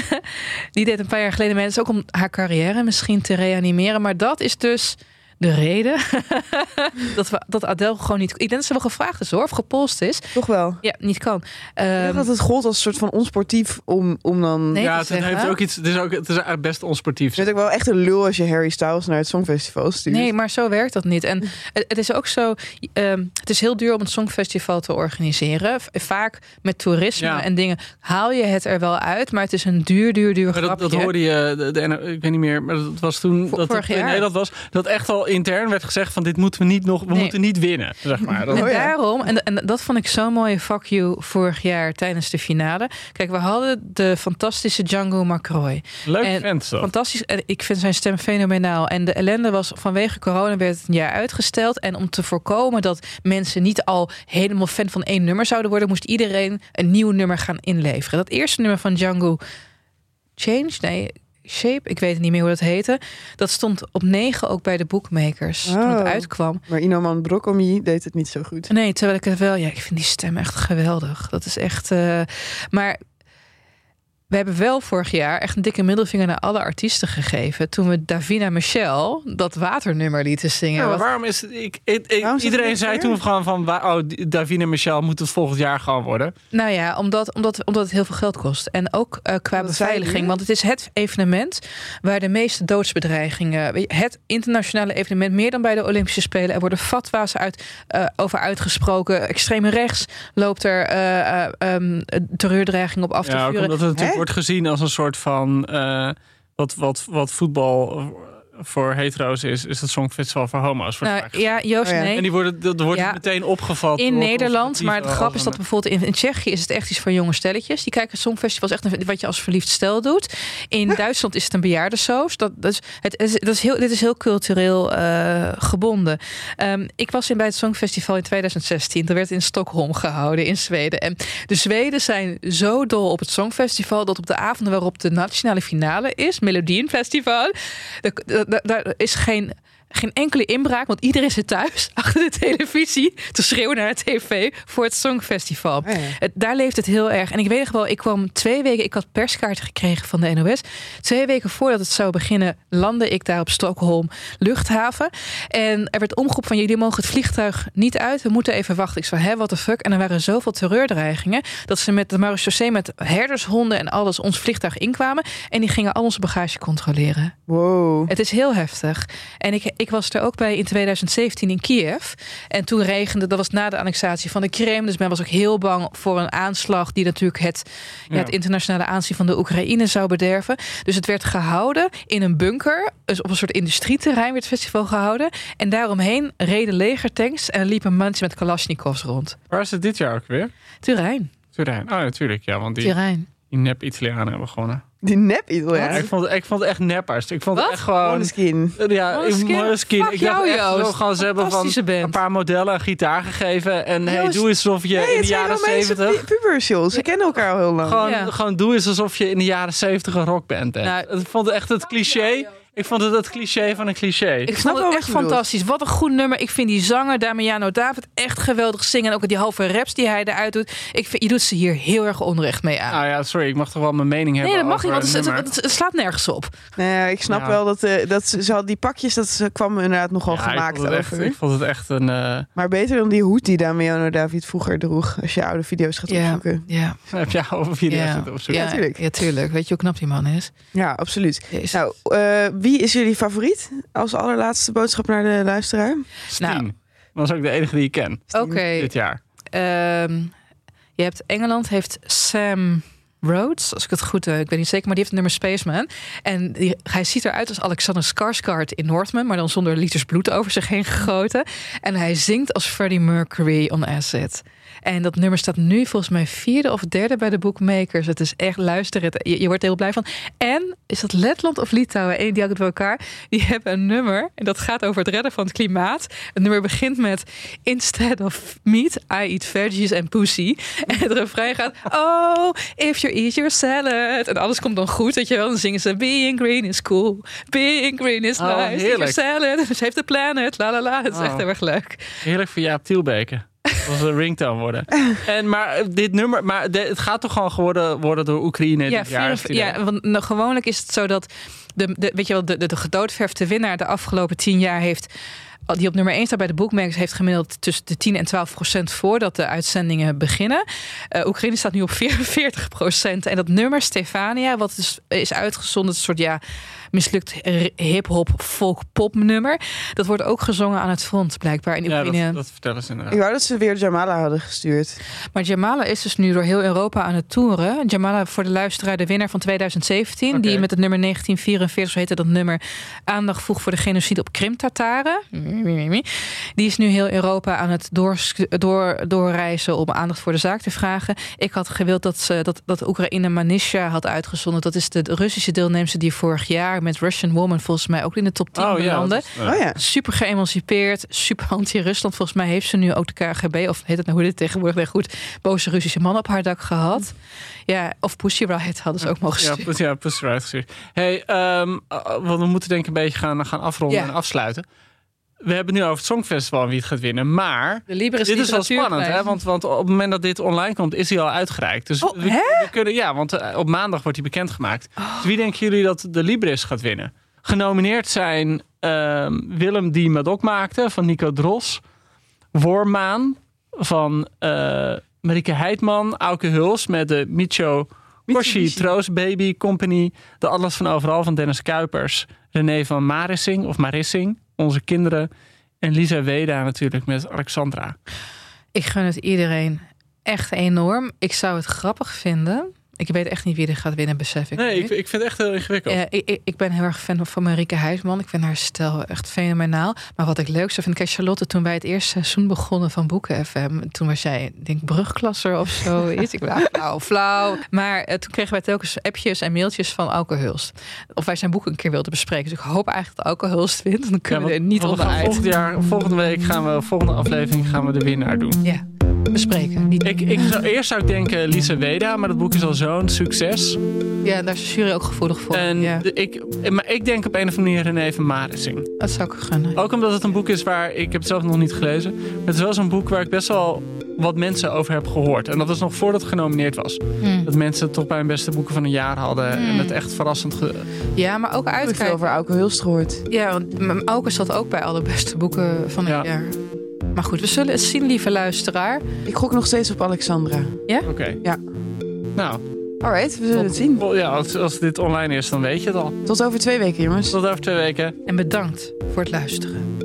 Die deed een paar jaar geleden mensen ook om haar carrière misschien te reanimeren. Maar dat is dus de reden dat, we, dat Adele gewoon niet... Ik denk dat ze wel gevraagd is hoor, of gepolst is. Toch wel. Ja, niet kan. Ik Ehm, dat het gold als een soort van onsportief om, om dan... Nee. ja, het, het zeggen. heeft ook iets. Het is ook. Het is eigenlijk best onsportief. Je bent ook wel echt een lul als je Harry Styles naar het Songfestival stuurt. Nee, maar zo werkt dat niet. En het het is ook zo, ehm, het is heel duur om een songfestival te organiseren. Vaak met toerisme Ja. en dingen haal je het er wel uit, maar het is een duur, duur, duur Maar dat, dat hoorde je, de, de- ik weet niet meer, maar dat was toen Vor- dat het jaar. Nederland was. Dat echt al intern werd gezegd van dit moeten we niet nog, we Nee. moeten niet winnen. Zeg maar. Dat- En Oh ja. daarom, en, en dat vond ik zo'n mooie fuck you vorig jaar tijdens de finale. Kijk, we hadden de fantastische Django McCroy. Leuk En vent zo. Fantastisch. En ik vind zijn stem fenomenaal. En de ellende was vanwege corona werd het een jaar uitgesteld. En om te voorkomen dat mensen niet al helemaal fan van één nummer zouden worden, moest iedereen een nieuw nummer gaan inleveren. Dat eerste nummer van Django Change, nee, Shape, ik weet niet meer hoe dat heette. Dat stond op negen ook bij de bookmakers toen het Oh. uitkwam. Maar Inoman Brokomi deed het niet zo goed. Nee, terwijl ik het wel, ja, ik vind die stem echt geweldig. Dat is echt. eh, maar we hebben wel vorig jaar echt een dikke middelvinger naar alle artiesten gegeven. Toen we Davina Michel dat waternummer lieten zingen. Ja, maar Wat- waarom is het, ik, ik, ik- Waarom is het iedereen zei toen gewoon van oh, Davine en Michel moet het volgend jaar gewoon worden. Nou ja, omdat, omdat, omdat het heel veel geld kost. En ook eh, qua beveiliging. Want het is het evenement waar de meeste doodsbedreigingen. Het internationale evenement, meer dan bij de Olympische Spelen. Er worden fatwa's uit, eh, over uitgesproken. Extreme rechts loopt er eh, eh, ehm, terreurdreiging op af te Ja, vuren. omdat het natuurlijk? Wordt gezien als een soort van eh, wat, wat, wat voetbal voor hetero's is, is het Songfestival voor homo's. wordt Nou, ja, Joost, Oh ja. nee. En die worden, dat wordt Ja. meteen opgevat. in Nederland. Maar het conservatieven grap is dat bijvoorbeeld in, in Tsjechië is het echt iets voor jonge stelletjes. Die kijken songfestivals echt een- wat je als verliefd stel doet. In Duitsland is het een bejaardensoos. Dat, dat is, het, is, dat is heel, dit is heel cultureel eh, gebonden. Ehm, ik was in bij het Songfestival in 2016. Dat werd in Stockholm gehouden in Zweden. En de Zweden zijn zo dol op het Songfestival dat op de avonden waarop de nationale finale is, Melodienfestival, daar- daar daar is geen geen enkele inbraak, want iedereen zit thuis achter de televisie te schreeuwen naar de tv voor het Songfestival. Oh ja. Het, daar leeft het heel erg. En ik weet nog wel, ik kwam twee weken, ik had perskaarten gekregen van de NOS. Twee weken voordat het zou beginnen, landde ik daar op Stockholm luchthaven. En er werd omgeroepen van jullie mogen het vliegtuig niet uit. We moeten even wachten. Ik zei, hè, what the fuck? En er waren zoveel terreurdreigingen dat ze met de marechaussee met herdershonden en alles ons vliegtuig inkwamen. En die gingen al onze bagage controleren. Wow. Het is heel heftig. En ik, ik was er ook bij in 2017 in Kiev. En toen regende, dat was na de annexatie van de Krim. Dus men was ook heel bang voor een aanslag die natuurlijk het, ja. Ja. het internationale aanzien van de Oekraïne zou bederven. Dus het werd gehouden in een bunker. Dus op een soort industrieterrein werd het festival gehouden. En daaromheen reden legertanks en liepen mensen met Kalashnikovs rond. Waar is het dit jaar ook weer? Turijn. Turijn. Oh, natuurlijk. Ja, want die, Turijn. die nep-Italianen hebben gewonnen. Die nep Ja, Italiaan. ik, vond, het- ik vond het echt neppers. Ik vond Wat? het echt gewoon... Måneskin. Ja, Måneskin? ik dacht jou, echt zo gewoon, ze hebben van band. een paar modellen een gitaar gegeven. En hey, Joost. doe eens alsof je Nee, in de het zijn jaren zeventig... pu- pubers, joh. Ze kennen elkaar al heel lang. Gewoon, Ja. gewoon doe eens alsof je in de jaren zeventig een rockband bent. Nou, ik vond het echt het cliché. Ik vond het het cliché van een cliché. Ik snap wel echt je fantastisch. Wat een goed nummer. Ik vind die zanger, Damiano David, echt geweldig zingen. En ook die halve raps die hij eruit doet. Ik vind, je doet ze hier heel erg onrecht mee aan. Nou ja, sorry, ik mag toch wel mijn mening hebben nee, dat mag niet, want het, nummer. het, het slaat nergens op. Ja, ik snap Ja. wel dat, eh, dat ze, ze had die pakjes, dat ze kwam inderdaad nogal Ja, gemaakt ik vond, het echt, over. ik vond het echt een... eh, Maar beter dan die hoed die Damiano David vroeger droeg. Als je oude video's gaat Ja. opzoeken. Ja, heb jij over video ja, zitten opzoeken? ja, Ja, tuurlijk. ja, tuurlijk. Weet je hoe knap die man is? Ja, absoluut. Jezus. Nou, eh, wie is jullie favoriet als allerlaatste boodschap naar de luisteraar? Stien. Nou. Dat is ook de enige die ik ken Oké, dit jaar. ehm, je hebt Engeland heeft Sam Rhodes, als ik het goed heb. Ik weet niet zeker, maar die heeft het nummer Spaceman. En die, hij ziet eruit als Alexander Skarsgård in Northman, maar dan zonder liters bloed over zich heen gegoten. En hij zingt als Freddie Mercury on Acid. En dat nummer staat nu volgens mij vierde of derde bij de bookmakers. Het is echt luisteren. Het- Je, wordt er heel blij van. En is dat Letland of Litouwen? Eén die ook bij elkaar. Die hebben een nummer. En dat gaat over het redden van het klimaat. Het nummer begint met Instead of meat, I eat veggies and pussy. En het refrein gaat Oh, if you eat your salad. En alles komt dan goed. Weet je wel. Dan zingen ze Being green is cool. Being green is Oh, nice. Eat your heerlijk. salad. Save the planet. La la la. Het is Oh. echt heel erg leuk. Heerlijk voor Jaap Tielbeke. Dat was een ringtone worden. En, maar eh, dit nummer, maar de- het gaat toch gewoon geworden worden door Oekraïne Ja, dit jaar? ja want nou, gewoonlijk is het zo dat de, de, weet je wel, de, de, de gedoodverfde winnaar de afgelopen tien jaar heeft. Die op nummer 1 staat bij de bookmakers heeft gemiddeld tussen de 10 en 12 procent voordat de uitzendingen beginnen. Eh, Oekraïne staat nu op 44 procent. En dat nummer Stefania, wat is, is uitgezonden, een soort ja, mislukt hip-hop, folk, pop nummer. Dat wordt ook gezongen aan het front, blijkbaar. In Ja, Oekraïne. dat, dat vertellen ze inderdaad. Ik wou dat ze weer Jamala hadden gestuurd. Maar Jamala is dus nu door heel Europa aan het toeren. Jamala voor de luisteraar, de winnaar van 2017. Oké. Die met het nummer 1944, zo heette dat nummer, aandacht vroeg voor de genocide op Krim-Tataren. Die is nu heel Europa aan het door, door, doorreizen om aandacht voor de zaak te vragen. Ik had gewild dat, ze, dat, dat Oekraïne Manisha had uitgezonden. Dat is de Russische deelnemster die vorig jaar met Russian Woman volgens mij ook in de top 10 Oh ja, dat is- Oh ja. Super geëmancipeerd, super anti-Rusland. Volgens mij heeft ze nu ook de KGB, of heet het nou hoe dit tegenwoordig nee, goed, boze Russische man op haar dak gehad. Ja, of Pussy Riot hadden ze ook mogen Ja, sturen. Pussy, ja, Pussy Riot gestuurd. Hey, ehm, uh, want we moeten denk ik een beetje gaan, gaan afronden Ja. en afsluiten. We hebben het nu over het Songfestival en wie het gaat winnen. Maar De Libris dit is wel spannend, hè? Want, want op het moment dat dit online komt, is hij al uitgereikt. Dus Oh, we, kunnen, ja, want eh, op maandag wordt hij bekendgemaakt. Dus wie denken jullie dat de Libris gaat winnen? Genomineerd zijn ehm, Willem die Madok maakte van Nico Dros, Wormaan van eh Marike Heidman, Auke Huls met de Micho Koshi. Troost Baby Company, de Atlas van Overal van Dennis Kuipers, René van Marissing of Marissing, onze kinderen en Lisa Weda natuurlijk met Alexandra. Ik gun het iedereen echt enorm. Ik zou het grappig vinden. Ik weet echt niet wie er gaat winnen, besef ik. Nee, ik, ik vind het echt heel ingewikkeld. Ik, ik, ben heel erg fan van Marieke Huisman. Ik vind haar stijl echt fenomenaal. Maar wat ik leuk zou vinden, kijk Charlotte, toen wij het eerste seizoen begonnen van Boeken FM, toen was jij, ik denk brugklasser of zo. iets. ik was flauw, flauw. Maar eh, toen kregen wij telkens appjes en mailtjes van Auke Hulst. Of wij zijn boeken een keer wilden bespreken. Dus ik hoop eigenlijk dat Auke Hulst wint. Dan kunnen Ja, we er niet onderuit. Volgend jaar, volgende week gaan we, volgende aflevering gaan we de winnaar doen. Ja, bespreken. Ik, ik zou, eerst zou ik denken Lisa Weda, maar dat boek is al zo'n succes. ja, daar is de jury ook gevoelig voor. En ja, ik, maar ik denk op een of andere manier René van Marissing. dat zou ik gunnen. Ook omdat het een boek is waar, ik heb het zelf nog niet gelezen, maar het is wel zo'n boek waar ik best wel wat mensen over heb gehoord. En dat was nog voordat het genomineerd was. Hm. Dat mensen het toch bij hun beste boeken van een jaar hadden. En Hmm. het echt verrassend... ge- Ja, maar ook Ik heb veel uitkijken. over Auke Hulst gehoord. Ja, want Auke zat ook bij alle beste boeken van het Ja. jaar. Maar goed, we zullen het zien, lieve luisteraar. Ik gok nog steeds op Alexandra. Oké. Ja. Nou, Alright, we zullen het zien. ja, als, als dit online is, dan weet je het al. Tot over twee weken, jongens. Tot over twee weken. En bedankt voor het luisteren.